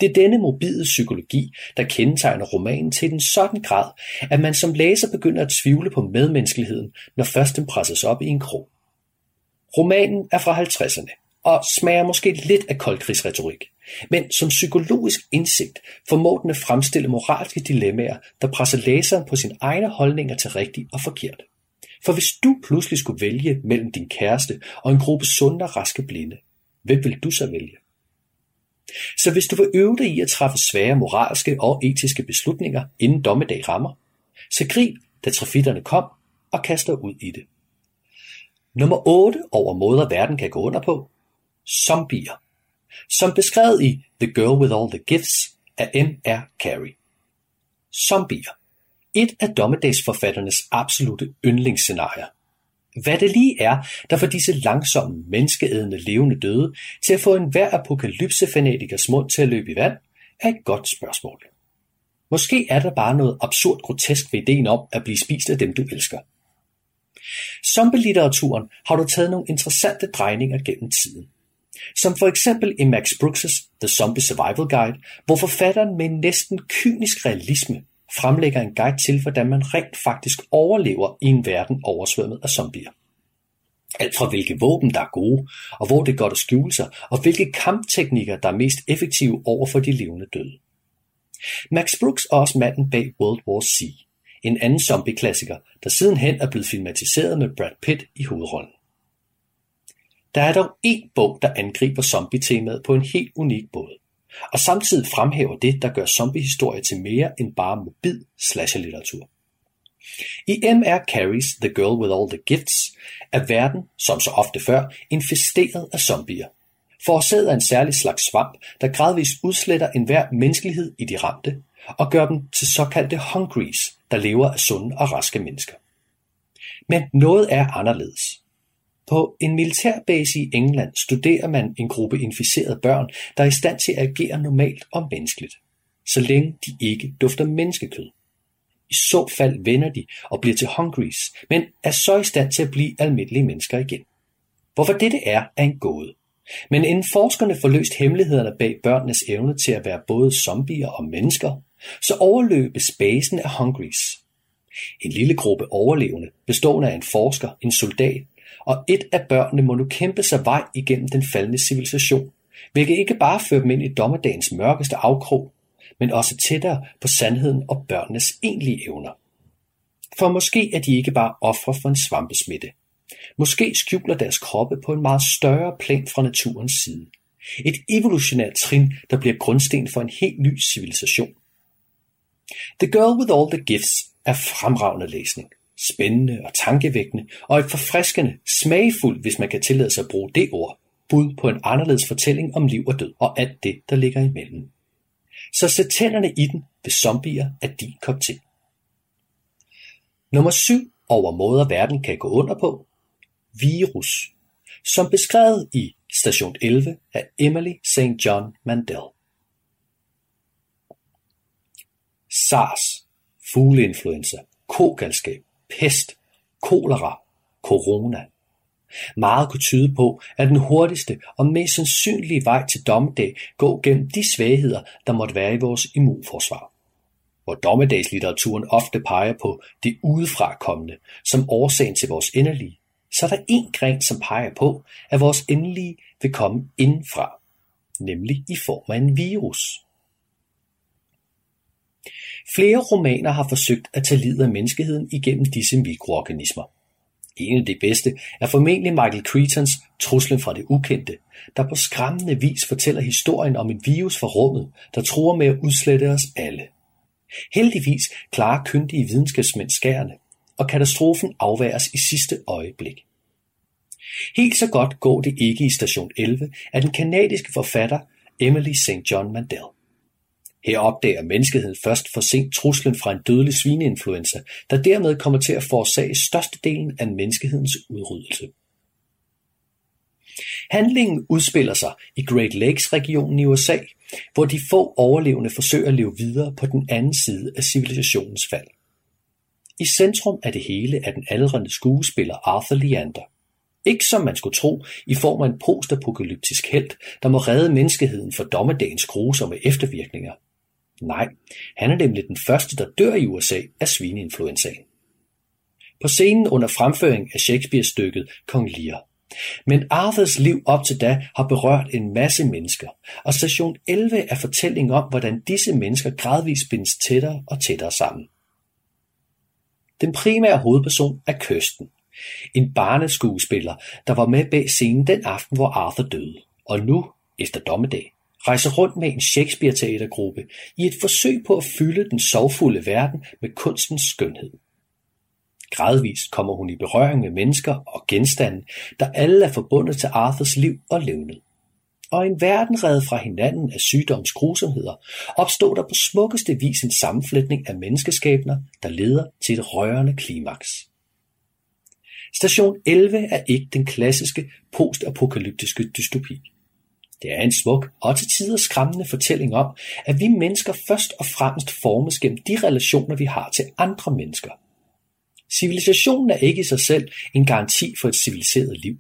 Det er denne mobile psykologi, der kendetegner romanen til den sådan grad, at man som læser begynder at tvivle på medmenneskeligheden, når først den presses op i en krog. Romanen er fra 50'erne og smager måske lidt af koldkrigsretorik. Men som psykologisk indsigt formår den at fremstille moralske dilemmaer, der presser læseren på sine egne holdninger til rigtigt og forkert. For hvis du pludselig skulle vælge mellem din kæreste og en gruppe sunde og raske blinde, hvem vil du så vælge? Så hvis du vil øve dig i at træffe svære moralske og etiske beslutninger, inden dommedag rammer, så grib, da trafitterne kom, og kaster ud i det. Nummer 8 over måder verden kan gå under på. Zombier. Som beskrevet i The Girl with All the Gifts af M.R. Carey. Zombier. Et af dommedagsforfatternes absolute yndlingsscenarier. Hvad det lige er, der får disse langsomme, menneskeædende levende døde til at få en apokalypsefanatikers mund til at løbe i vand, er et godt spørgsmål. Måske er der bare noget absurd grotesk ved ideen om at blive spist af dem, du elsker. Zombie-litteraturen har du taget nogle interessante drejninger gennem tiden. Som for eksempel i Max Brooks' The Zombie Survival Guide, hvor forfatteren med næsten kynisk realisme fremlægger en guide til, hvordan man rent faktisk overlever i en verden oversvømmet af zombier. Alt fra hvilke våben, der er gode, og hvor det er godt at skjule sig, og hvilke kampteknikker, der er mest effektive over for de levende døde. Max Brooks er også manden bag World War C, en anden zombie-klassiker, der sidenhen er blevet filmatiseret med Brad Pitt i hovedrollen. Der er dog én bog, der angriber zombie-temaet på en helt unik måde, og samtidig fremhæver det, der gør zombiehistorie til mere end bare mobil slasher-litteratur. I M.R. Carey's The Girl with All the Gifts er verden, som så ofte før, infesteret af zombier. Forårsaget af en særlig slags svamp, der gradvist udsletter enhver menneskelighed i de ramte, og gør dem til såkaldte hungries, der lever af sunde og raske mennesker. Men noget er anderledes. På en militærbase i England studerer man en gruppe inficerede børn, der er i stand til at agere normalt og menneskeligt, så længe de ikke dufter menneskekød. I så fald vender de og bliver til hungries, men er så i stand til at blive almindelige mennesker igen. Hvorfor dette er, er en gåde. Men inden forskerne får løst hemmelighederne bag børnenes evne til at være både zombier og mennesker, så overløbes basen af hungries. En lille gruppe overlevende, bestående af en forsker, en soldat og et af børnene må nu kæmpe sig vej igennem den faldende civilisation, hvilket ikke bare fører dem ind i dommedagens mørkeste afkrog, men også tættere på sandheden og børnenes egentlige evner. For måske er de ikke bare ofre for en svampesmitte. Måske skjuler deres kroppe på en meget større plan fra naturens side. Et evolutionært trin, der bliver grundsten for en helt ny civilisation. The Girl with All the Gifts er fremragende læsning. Spændende og tankevækkende, og et forfriskende, smagfuldt, hvis man kan tillade sig at bruge det ord, bud på en anderledes fortælling om liv og død og alt det, der ligger imellem. Så sæt tænderne i den, hvis zombier er din kop til. Nummer 7 over måder verden kan gå under på. Virus. Som beskrevet i station 11 af Emily St. John Mandel. SARS, fugleinfluenza, kogalskab, pest, kolera, corona. Meget kunne tyde på, at den hurtigste og mest sandsynlige vej til dommedag går gennem de svagheder, der måtte være i vores immunforsvar. Hvor dommedagslitteraturen ofte peger på det udefrakommende som årsagen til vores endelige, så er der en gren, som peger på, at vores endelige vil komme indenfra, nemlig i form af en virus. Flere romaner har forsøgt at tage livet af menneskeheden igennem disse mikroorganismer. En af de bedste er formentlig Michael Cretons Truslen fra det ukendte, der på skræmmende vis fortæller historien om en virus fra rummet, der tror med at udslette os alle. Heldigvis klarer kyndige videnskabsmænd skærene, og katastrofen afværes i sidste øjeblik. Helt så godt går det ikke i station 11 af den kanadiske forfatter Emily St. John Mandel. Her opdager menneskeheden først for sent truslen fra en dødelig svineinfluenza, der dermed kommer til at forårsage størstedelen af menneskehedens udryddelse. Handlingen udspiller sig i Great Lakes-regionen i USA, hvor de få overlevende forsøger at leve videre på den anden side af civilisationens fald. I centrum af det hele er den aldrende skuespiller Arthur Leander. Ikke som man skulle tro, i form af en postapokalyptisk held, der må redde menneskeheden for dommedagens grusomme eftervirkninger – Nej, han er nemlig den første, der dør i USA af svineinfluenzaen. På scenen under fremføring af Shakespeare-stykket Kong Lear. Men Arthurs liv op til da har berørt en masse mennesker, og station 11 er fortælling om, hvordan disse mennesker gradvist bindes tættere og tættere sammen. Den primære hovedperson er Kirsten, en barneskuespiller, der var med bag scenen den aften, hvor Arthur døde, og nu, efter dommedag, rejser rundt med en Shakespeare-teatergruppe i et forsøg på at fylde den sorgfulde verden med kunstens skønhed. Gradvist kommer hun i berøring med mennesker og genstande, der alle er forbundet til Arthurs liv og levned. Og en verden reddet fra hinanden af sygdoms grusomheder, opstår der på smukkeste vis en sammenflætning af menneskeskæbner, der leder til et rørende klimaks. Station 11 er ikke den klassiske postapokalyptiske dystopi. Det er en smuk og til tider skræmmende fortælling om, at vi mennesker først og fremmest formes gennem de relationer, vi har til andre mennesker. Civilisationen er ikke i sig selv en garanti for et civiliseret liv.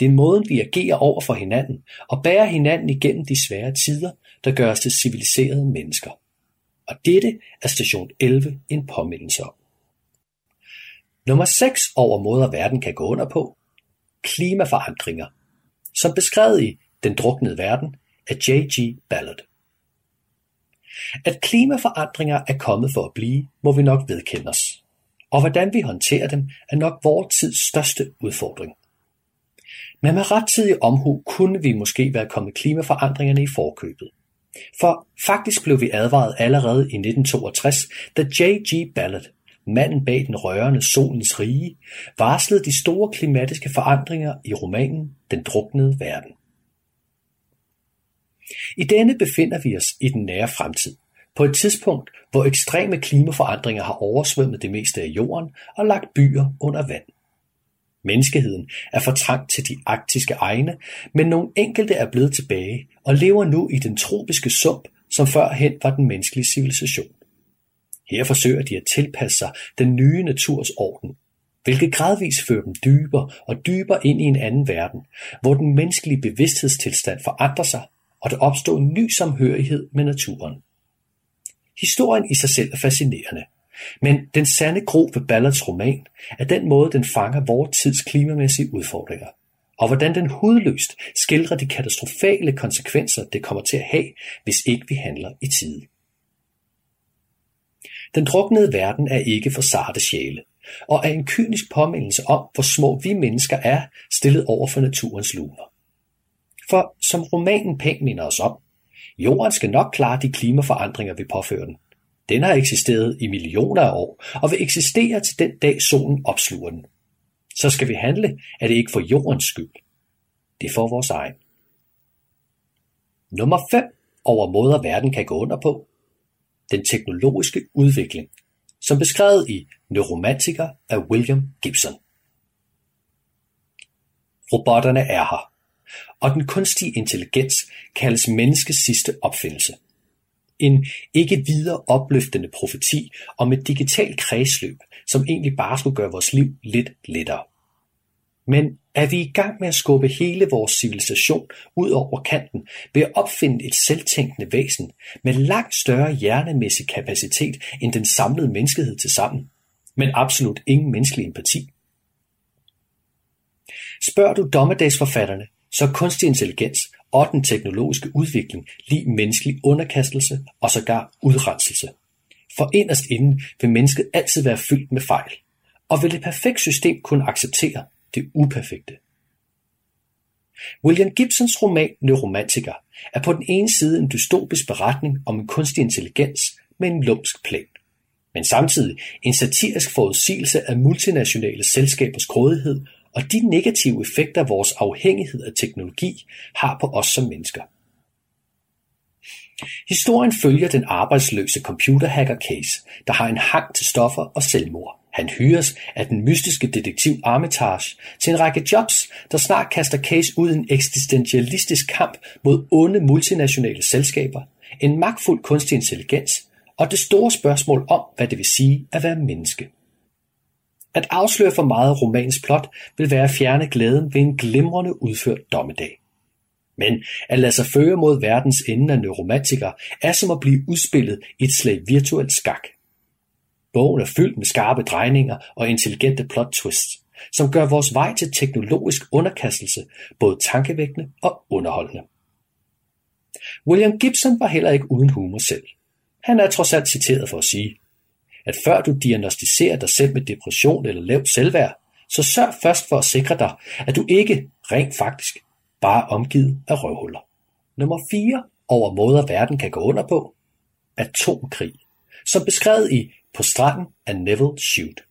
Det er måden, vi agerer over for hinanden og bærer hinanden igennem de svære tider, der gør os til civiliserede mennesker. Og dette er station 11 en påmindelse om. Nummer 6 over måder verden kan gå under på. Klimaforandringer. Som beskrevet i den druknede verden af J.G. Ballard. At klimaforandringer er kommet for at blive, må vi nok vedkende os. Og hvordan vi håndterer dem, er nok vores tids største udfordring. Men med rettidig omhu kunne vi måske være kommet klimaforandringerne i forkøbet. For faktisk blev vi advaret allerede i 1962, da J.G. Ballard, manden bag den rørende Solens rige, varslede de store klimatiske forandringer i romanen Den druknede verden. I denne befinder vi os i den nære fremtid, på et tidspunkt, hvor ekstreme klimaforandringer har oversvømmet det meste af jorden og lagt byer under vand. Menneskeheden er fortrængt til de arktiske egne, men nogle enkelte er blevet tilbage og lever nu i den tropiske sump, som førhen var den menneskelige civilisation. Her forsøger de at tilpasse sig den nye naturs orden, hvilket gradvist fører dem dybere og dybere ind i en anden verden, hvor den menneskelige bevidsthedstilstand forandrer sig, og der opstod en ny samhørighed med naturen. Historien i sig selv er fascinerende, men den sande gro ved Ballards roman er den måde, den fanger vores tids klimamæssige udfordringer, og hvordan den hudløst skildrer de katastrofale konsekvenser, det kommer til at have, hvis ikke vi handler i tide. Den druknede verden er ikke for sarte sjæle, og er en kynisk påmindelse om, hvor små vi mennesker er stillet over for naturens luner. For som romanen pænt minder os om, jorden skal nok klare de klimaforandringer, vi påfører den. Den har eksisteret i millioner af år, og vil eksistere til den dag solen opsluger den. Så skal vi handle, er det ikke for jordens skyld. Det er for vores egen. Nummer 5 over måder verden kan gå under på. Den teknologiske udvikling, som beskrevet i Neuromantiker af William Gibson. Robotterne er her, og den kunstige intelligens kaldes menneskets sidste opfindelse. En ikke videre opløftende profeti om et digitalt kredsløb, som egentlig bare skulle gøre vores liv lidt lettere. Men er vi i gang med at skubbe hele vores civilisation ud over kanten ved at opfinde et selvtænkende væsen med langt større hjernemæssig kapacitet end den samlede menneskehed til sammen, men absolut ingen menneskelig empati? Spørger du dommedagsforfatterne, så er kunstig intelligens og den teknologiske udvikling lige menneskelig underkastelse og sågar udrenselse. For inderst inden vil mennesket altid være fyldt med fejl, og vil et perfekt system kunne acceptere det uperfekte. William Gibsons roman Neuromantiker er på den ene side en dystopisk beretning om en kunstig intelligens med en lumsk plan, men samtidig en satirisk forudsigelse af multinationale selskabers grådighed og de negative effekter vores afhængighed af teknologi har på os som mennesker. Historien følger den arbejdsløse computerhacker Case, der har en hang til stoffer og selvmord. Han hyres af den mystiske detektiv Armitage til en række jobs, der snart kaster Case ud i en eksistentialistisk kamp mod onde multinationale selskaber, en magtfuld kunstig intelligens og det store spørgsmål om, hvad det vil sige at være menneske. At afsløre for meget romans plot vil være at fjerne glæden ved en glimrende udført dommedag. Men at lade sig føre mod verdens ende af neuromantikere er som at blive udspillet i et slag virtuelt skak. Bogen er fyldt med skarpe drejninger og intelligente plot twists, som gør vores vej til teknologisk underkastelse både tankevækkende og underholdende. William Gibson var heller ikke uden humor selv. Han er trods alt citeret for at sige, at før du diagnostiserer dig selv med depression eller lavt selvværd, så sørg først for at sikre dig, at du ikke rent faktisk bare er omgivet af røvhuller. Nummer 4 over måder verden kan gå under på. Atomkrig, som beskrevet i På stranden af Neville Shute.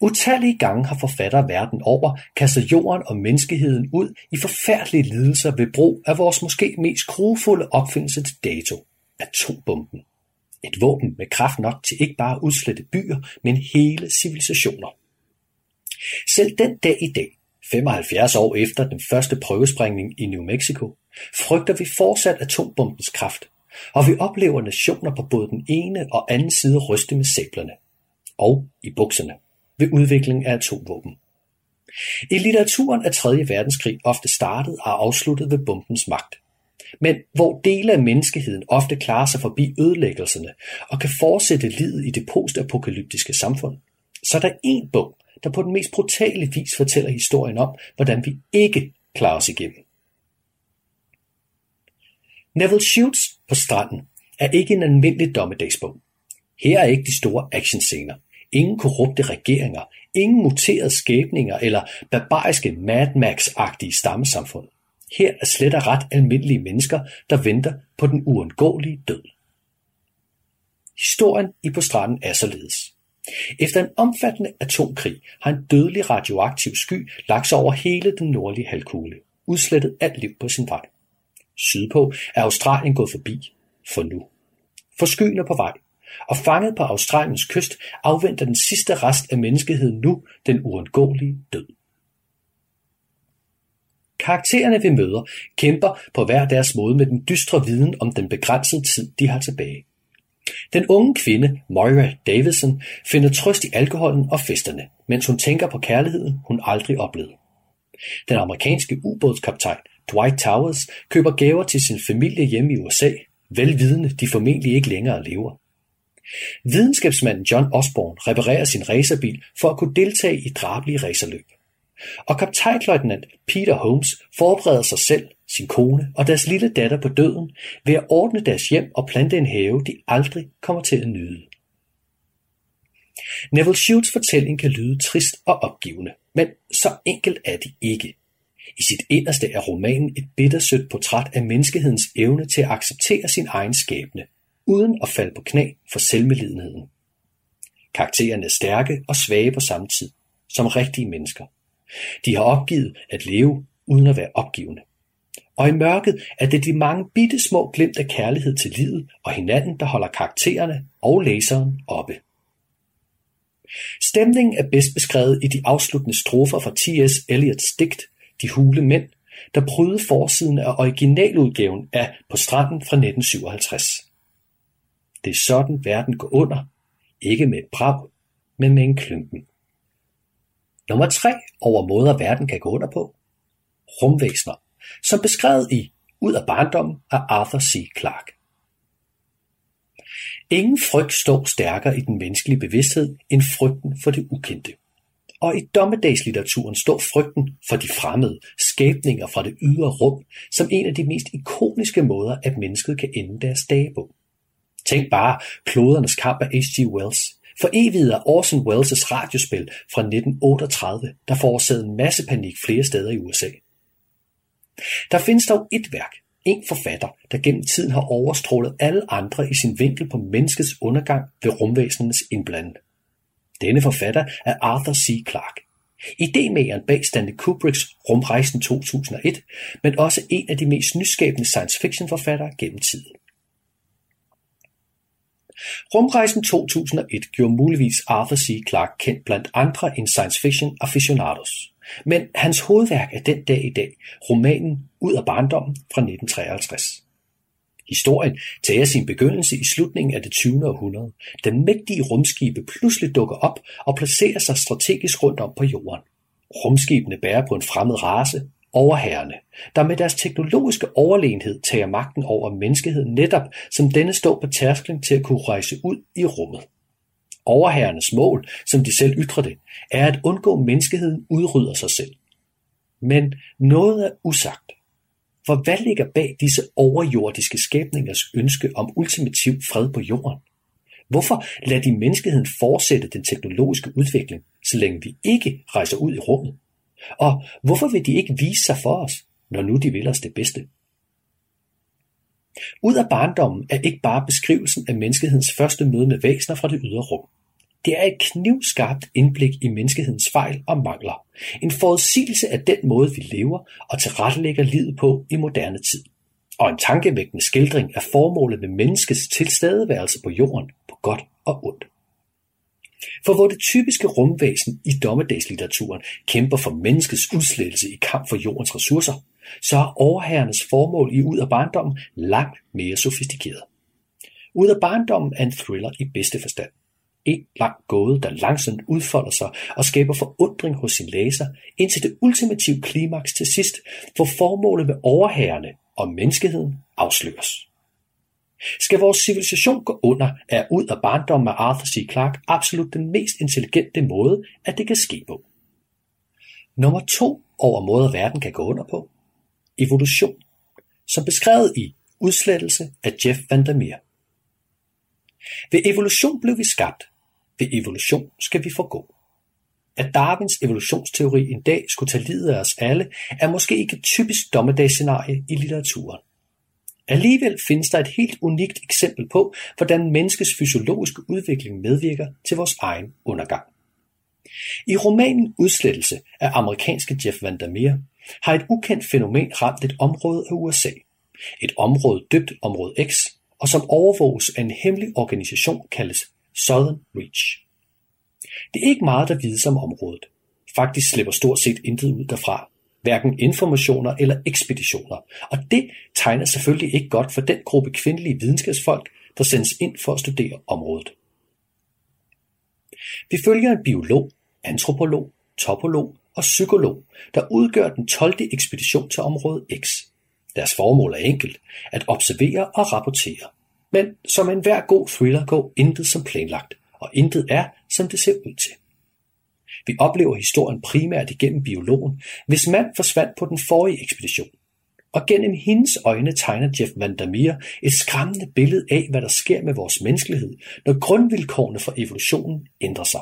Utallige gange har forfattere verden over kastet jorden og menneskeheden ud i forfærdelige lidelser ved brug af vores måske mest grufulde opfindelse til dato, atombomben. Et våben med kraft nok til ikke bare at udslette byer, men hele civilisationer. Selv den dag i dag, 75 år efter den første prøvesprængning i New Mexico, frygter vi fortsat atombombens kraft, og vi oplever nationer på både den ene og anden side ryste med sæblerne og i bukserne ved udviklingen af atomvåben. I litteraturen er 3. verdenskrig ofte startet og afsluttet ved bombens magt men hvor dele af menneskeheden ofte klarer sig forbi ødelæggelserne og kan fortsætte livet i det postapokalyptiske samfund, så er der en bog, der på den mest brutale vis fortæller historien om, hvordan vi ikke klarer os igennem. Neville Shoots på stranden er ikke en almindelig dommedagsbog. Her er ikke de store actionscener, ingen korrupte regeringer, ingen muterede skæbninger eller barbariske Mad Max-agtige stammesamfund. Her er slet og ret almindelige mennesker, der venter på den uundgåelige død. Historien i På stranden er således. Efter en omfattende atomkrig har en dødelig radioaktiv sky lagt sig over hele den nordlige halvkugle, udslettet alt liv på sin vej. Sydpå er Australien gået forbi, for nu. For skyen er på vej, og fanget på Australiens kyst afventer den sidste rest af menneskeheden nu den uundgåelige død. Karaktererne vi møder kæmper på hver deres måde med den dystre viden om den begrænsede tid, de har tilbage. Den unge kvinde, Moira Davidson, finder trøst i alkoholen og festerne, mens hun tænker på kærligheden, hun aldrig oplevede. Den amerikanske ubådskaptajn Dwight Towers køber gaver til sin familie hjemme i USA, velvidende de formentlig ikke længere lever. Videnskabsmanden John Osborne reparerer sin racerbil for at kunne deltage i drabelige racerløb. Og kaptajnløjtnant Peter Holmes forbereder sig selv, sin kone og deres lille datter på døden ved at ordne deres hjem og plante en have, de aldrig kommer til at nyde. Neville Shutes fortælling kan lyde trist og opgivende, men så enkelt er det ikke. I sit inderste er romanen et bittersødt portræt af menneskehedens evne til at acceptere sin egen skæbne, uden at falde på knæ for selvmelidenheden. Karaktererne er stærke og svage på samme tid, som rigtige mennesker. De har opgivet at leve uden at være opgivende. Og i mørket er det de mange bitte små glimt af kærlighed til livet og hinanden, der holder karaktererne og læseren oppe. Stemningen er bedst beskrevet i de afsluttende strofer fra T.S. Eliots digt De hule mænd, der prydede forsiden af originaludgaven af På stranden fra 1957. Det er sådan verden går under, ikke med et brag, men med en klynken. Nummer 3 over måder verden kan gå under på. Rumvæsner, som beskrevet i Ud af barndommen af Arthur C. Clarke. Ingen frygt står stærkere i den menneskelige bevidsthed end frygten for det ukendte. Og i dommedagslitteraturen står frygten for de fremmede skabninger fra det ydre rum som en af de mest ikoniske måder, at mennesket kan ende deres dage på. Tænk bare klodernes kamp af H.G. Wells, for evigt af Orson Welles' radiospil fra 1938, der forårsagede en masse panik flere steder i USA. Der findes dog et værk, en forfatter, der gennem tiden har overstrålet alle andre i sin vinkel på menneskets undergang ved rumvæsenernes indblanding. Denne forfatter er Arthur C. Clarke. Idémageren bag Stanley Kubricks Rumrejsen 2001, men også en af de mest nyskabende science fiction forfattere gennem tiden. Rumrejsen 2001 gjorde muligvis Arthur C. Clarke kendt blandt andre en science fiction aficionados. Men hans hovedværk er den dag i dag romanen Ud af barndommen fra 1953. Historien tager sin begyndelse i slutningen af det 20. århundrede, da mægtige rumskibe pludselig dukker op og placerer sig strategisk rundt om på jorden. Rumskibene bærer på en fremmed race, overherrene, der med deres teknologiske overlegenhed tager magten over menneskeheden netop, som denne står på tærsklen til at kunne rejse ud i rummet. Overherrenes mål, som de selv ytrer det, er at undgå at menneskeheden udrydder sig selv. Men noget er usagt. For hvad ligger bag disse overjordiske skabningers ønske om ultimativ fred på jorden? Hvorfor lader de menneskeheden fortsætte den teknologiske udvikling, så længe vi ikke rejser ud i rummet? Og hvorfor vil de ikke vise sig for os, når nu de vil os det bedste? Ud af barndommen er ikke bare beskrivelsen af menneskehedens første møde med væsener fra det ydre rum. Det er et knivskarpt indblik i menneskehedens fejl og mangler. En forudsigelse af den måde, vi lever og tilrettelægger livet på i moderne tid. Og en tankevækkende skildring af formålet med menneskets tilstedeværelse på jorden på godt og ondt. For hvor det typiske rumvæsen i dommedagslitteraturen kæmper for menneskets udslettelse i kamp for jordens ressourcer, så er overherrenes formål i Ud af barndommen langt mere sofistikeret. Ud af barndommen er en thriller i bedste forstand. En lang gåde, der langsomt udfolder sig og skaber forundring hos sin læser, indtil det ultimative klimaks til sidst, hvor formålet med overherrene og menneskeheden afsløres. Skal vores civilisation gå under, er ud af barndommen af Arthur C. Clarke absolut den mest intelligente måde, at det kan ske på. Nummer to over måder verden kan gå under på. Evolution, som beskrevet i Udslettelse af Jeff Vandermeer. Ved evolution blev vi skabt. Ved evolution skal vi forgå. At Darwins evolutionsteori en dag skulle tage livet af os alle, er måske ikke et typisk dommedagsscenarie i litteraturen. Alligevel findes der et helt unikt eksempel på, hvordan menneskets fysiologiske udvikling medvirker til vores egen undergang. I romanen Udslettelse af amerikanske Jeff Vandermeer har et ukendt fænomen ramt et område af USA. Et område døbt område X, og som overvåges af en hemmelig organisation kaldes Southern Reach. Det er ikke meget, der vides om området. Faktisk slipper stort set intet ud derfra, hverken informationer eller ekspeditioner, og det tegner selvfølgelig ikke godt for den gruppe kvindelige videnskabsfolk, der sendes ind for at studere området. Vi følger en biolog, antropolog, topolog og psykolog, der udgør den 12. ekspedition til område X. Deres formål er enkelt, at observere og rapportere. Men som enhver god thriller går intet som planlagt, og intet er, som det ser ud til. Vi oplever historien primært igennem biologen, hvis mand forsvandt på den forrige ekspedition. Og gennem hendes øjne tegner Jeff Vandermeer et skræmmende billede af, hvad der sker med vores menneskelighed, når grundvilkårene for evolutionen ændrer sig.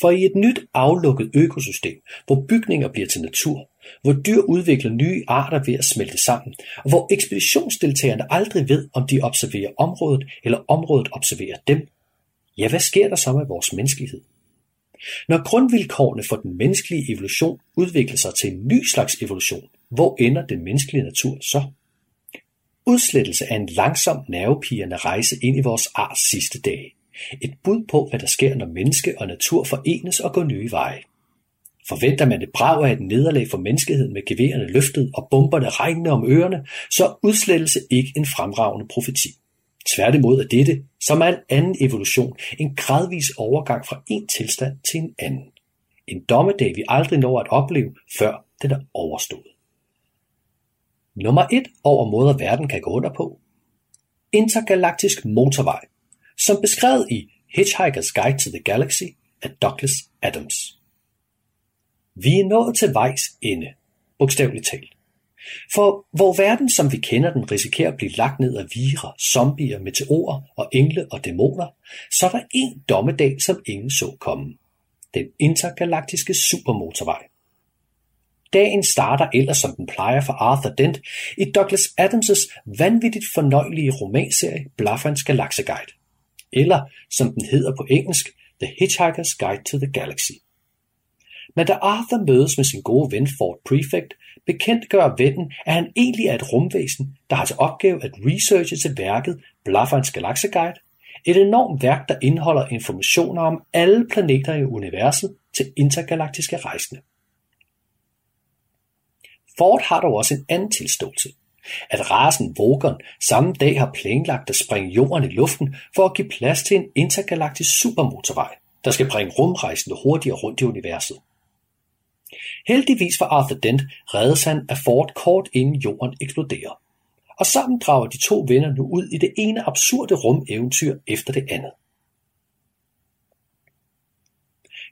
For i et nyt aflukket økosystem, hvor bygninger bliver til natur, hvor dyr udvikler nye arter ved at smelte sammen, og hvor ekspeditionsdeltagerne aldrig ved, om de observerer området eller området observerer dem, ja, hvad sker der så med vores menneskelighed? Når grundvilkårene for den menneskelige evolution udvikler sig til en ny slags evolution, hvor ender den menneskelige natur så? Udslettelse er en langsom nervepigerne rejse ind i vores arts sidste dage. Et bud på, hvad der sker, når menneske og natur forenes og går nye veje. Forventer man et brag af et nederlag for menneskeheden med geværerne løftet og bomberne regnende om ørerne, så er udslettelse ikke en fremragende profeti. Tværtimod er dette, som al anden evolution, en gradvis overgang fra en tilstand til en anden. En dommedag, vi aldrig når at opleve, før den er overstået. Nummer 1 over måder verden kan gå under på. Intergalaktisk motorvej, som beskrevet i Hitchhiker's Guide to the Galaxy af Douglas Adams. Vi er nået til vejs ende, bogstaveligt talt. For hvor verden, som vi kender den, risikerer at blive lagt ned af virer, zombier, meteorer og engle og dæmoner, så er der en dommedag, som ingen så komme. Den intergalaktiske supermotorvej. Dagen starter ellers som den plejer for Arthur Dent i Douglas Adams' vanvittigt fornøjelige romanserie Blaffands Galaxeguide. Eller som den hedder på engelsk, The Hitchhiker's Guide to the Galaxy. Men da Arthur mødes med sin gode ven Ford Prefect, bekendtgør vennen, at han egentlig er et rumvæsen, der har til opgave at researche til værket Blaffands Galaxeguide, et enormt værk, der indeholder informationer om alle planeter i universet til intergalaktiske rejsende. Ford har dog også en anden tilståelse. At rasen Vogon samme dag har planlagt at springe jorden i luften for at give plads til en intergalaktisk supermotorvej, der skal bringe rumrejsende hurtigere rundt i universet. Heldigvis for Arthur Dent reddes han af Ford kort inden jorden eksploderer. Og sammen drager de to venner nu ud i det ene absurde rumeventyr efter det andet.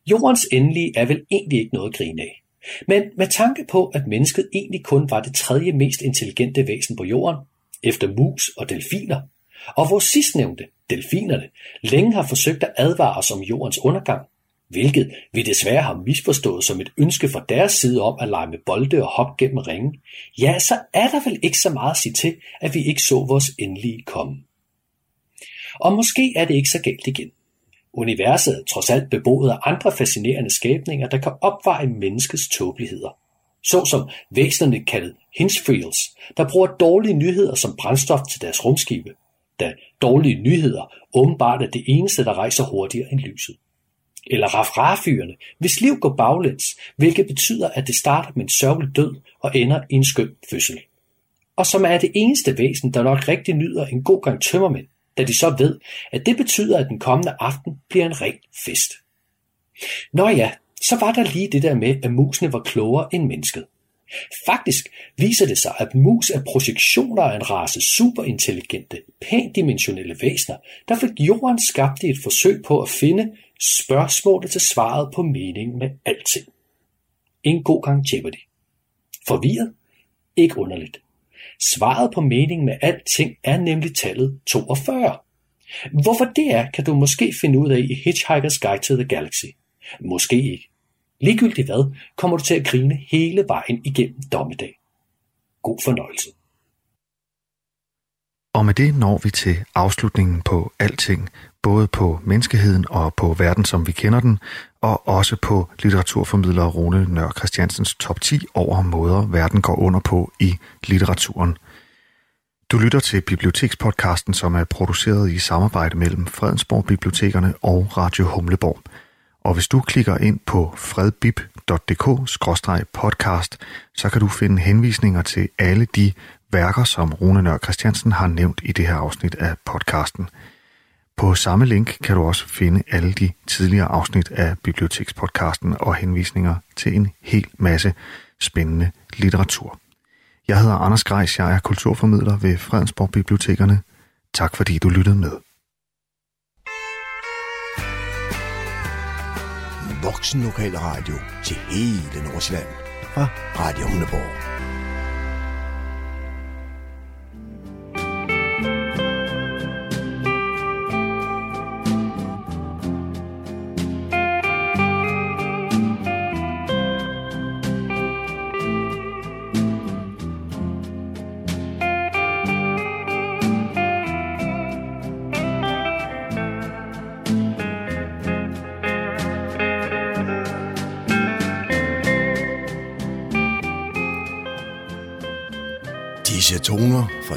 Jordens endelige er vel egentlig ikke noget at grine af. Men med tanke på, at mennesket egentlig kun var det tredje mest intelligente væsen på jorden, efter mus og delfiner, og hvor sidstnævnte, delfinerne, længe har forsøgt at advare os om jordens undergang, hvilket vi desværre har misforstået som et ønske fra deres side om at lege med bolde og hoppe gennem ringen, ja, så er der vel ikke så meget at sige til, at vi ikke så vores endelige komme. Og måske er det ikke så galt igen. Universet er trods alt beboet af andre fascinerende skabninger, der kan opveje menneskets tåbeligheder. Såsom væsenerne kaldet Hinsfields, der bruger dårlige nyheder som brændstof til deres rumskibe, da dårlige nyheder åbenbart er det eneste, der rejser hurtigere end lyset. Eller rafrafyrene, hvis liv går baglæns, hvilket betyder, at det starter med en sørgelig død og ender i en skøn fødsel. Og som er det eneste væsen, der nok rigtig nyder en god gang tømmermænd, da de så ved, at det betyder, at den kommende aften bliver en ren fest. Nå ja, så var der lige det der med, at musene var klogere end mennesket. Faktisk viser det sig, at mus er projektioner af en race superintelligente, pændimensionelle væsener, der fik jorden skabt i et forsøg på at finde spørgsmålet til svaret på meningen med alting. En god gang Jeopardy. Forvirret? Ikke underligt. Svaret på meningen med alting er nemlig tallet 42. Hvorfor det er, kan du måske finde ud af i Hitchhiker's Guide to the Galaxy. Måske ikke. Ligegyldigt hvad, kommer du til at grine hele vejen igennem dommedag. God fornøjelse. Og med det når vi til afslutningen på alting, både på menneskeheden og på verden, som vi kender den, og også på litteraturformidler Rune Nør Christiansens top 10 over måder, verden går under på i litteraturen. Du lytter til Bibliotekspodcasten, som er produceret i samarbejde mellem Fredensborg Bibliotekerne og Radio Humleborg. Og hvis du klikker ind på fredbib.dk-podcast, så kan du finde henvisninger til alle de værker, som Rune Nør Christiansen har nævnt i det her afsnit af podcasten. På samme link kan du også finde alle de tidligere afsnit af Bibliotekspodcasten og henvisninger til en hel masse spændende litteratur. Jeg hedder Anders Grejs, jeg er kulturformidler ved Fredensborg Bibliotekerne. Tak fordi du lyttede med. Voksen Lokal Radio til hele Nordsjælland fra Radio Hundeborg.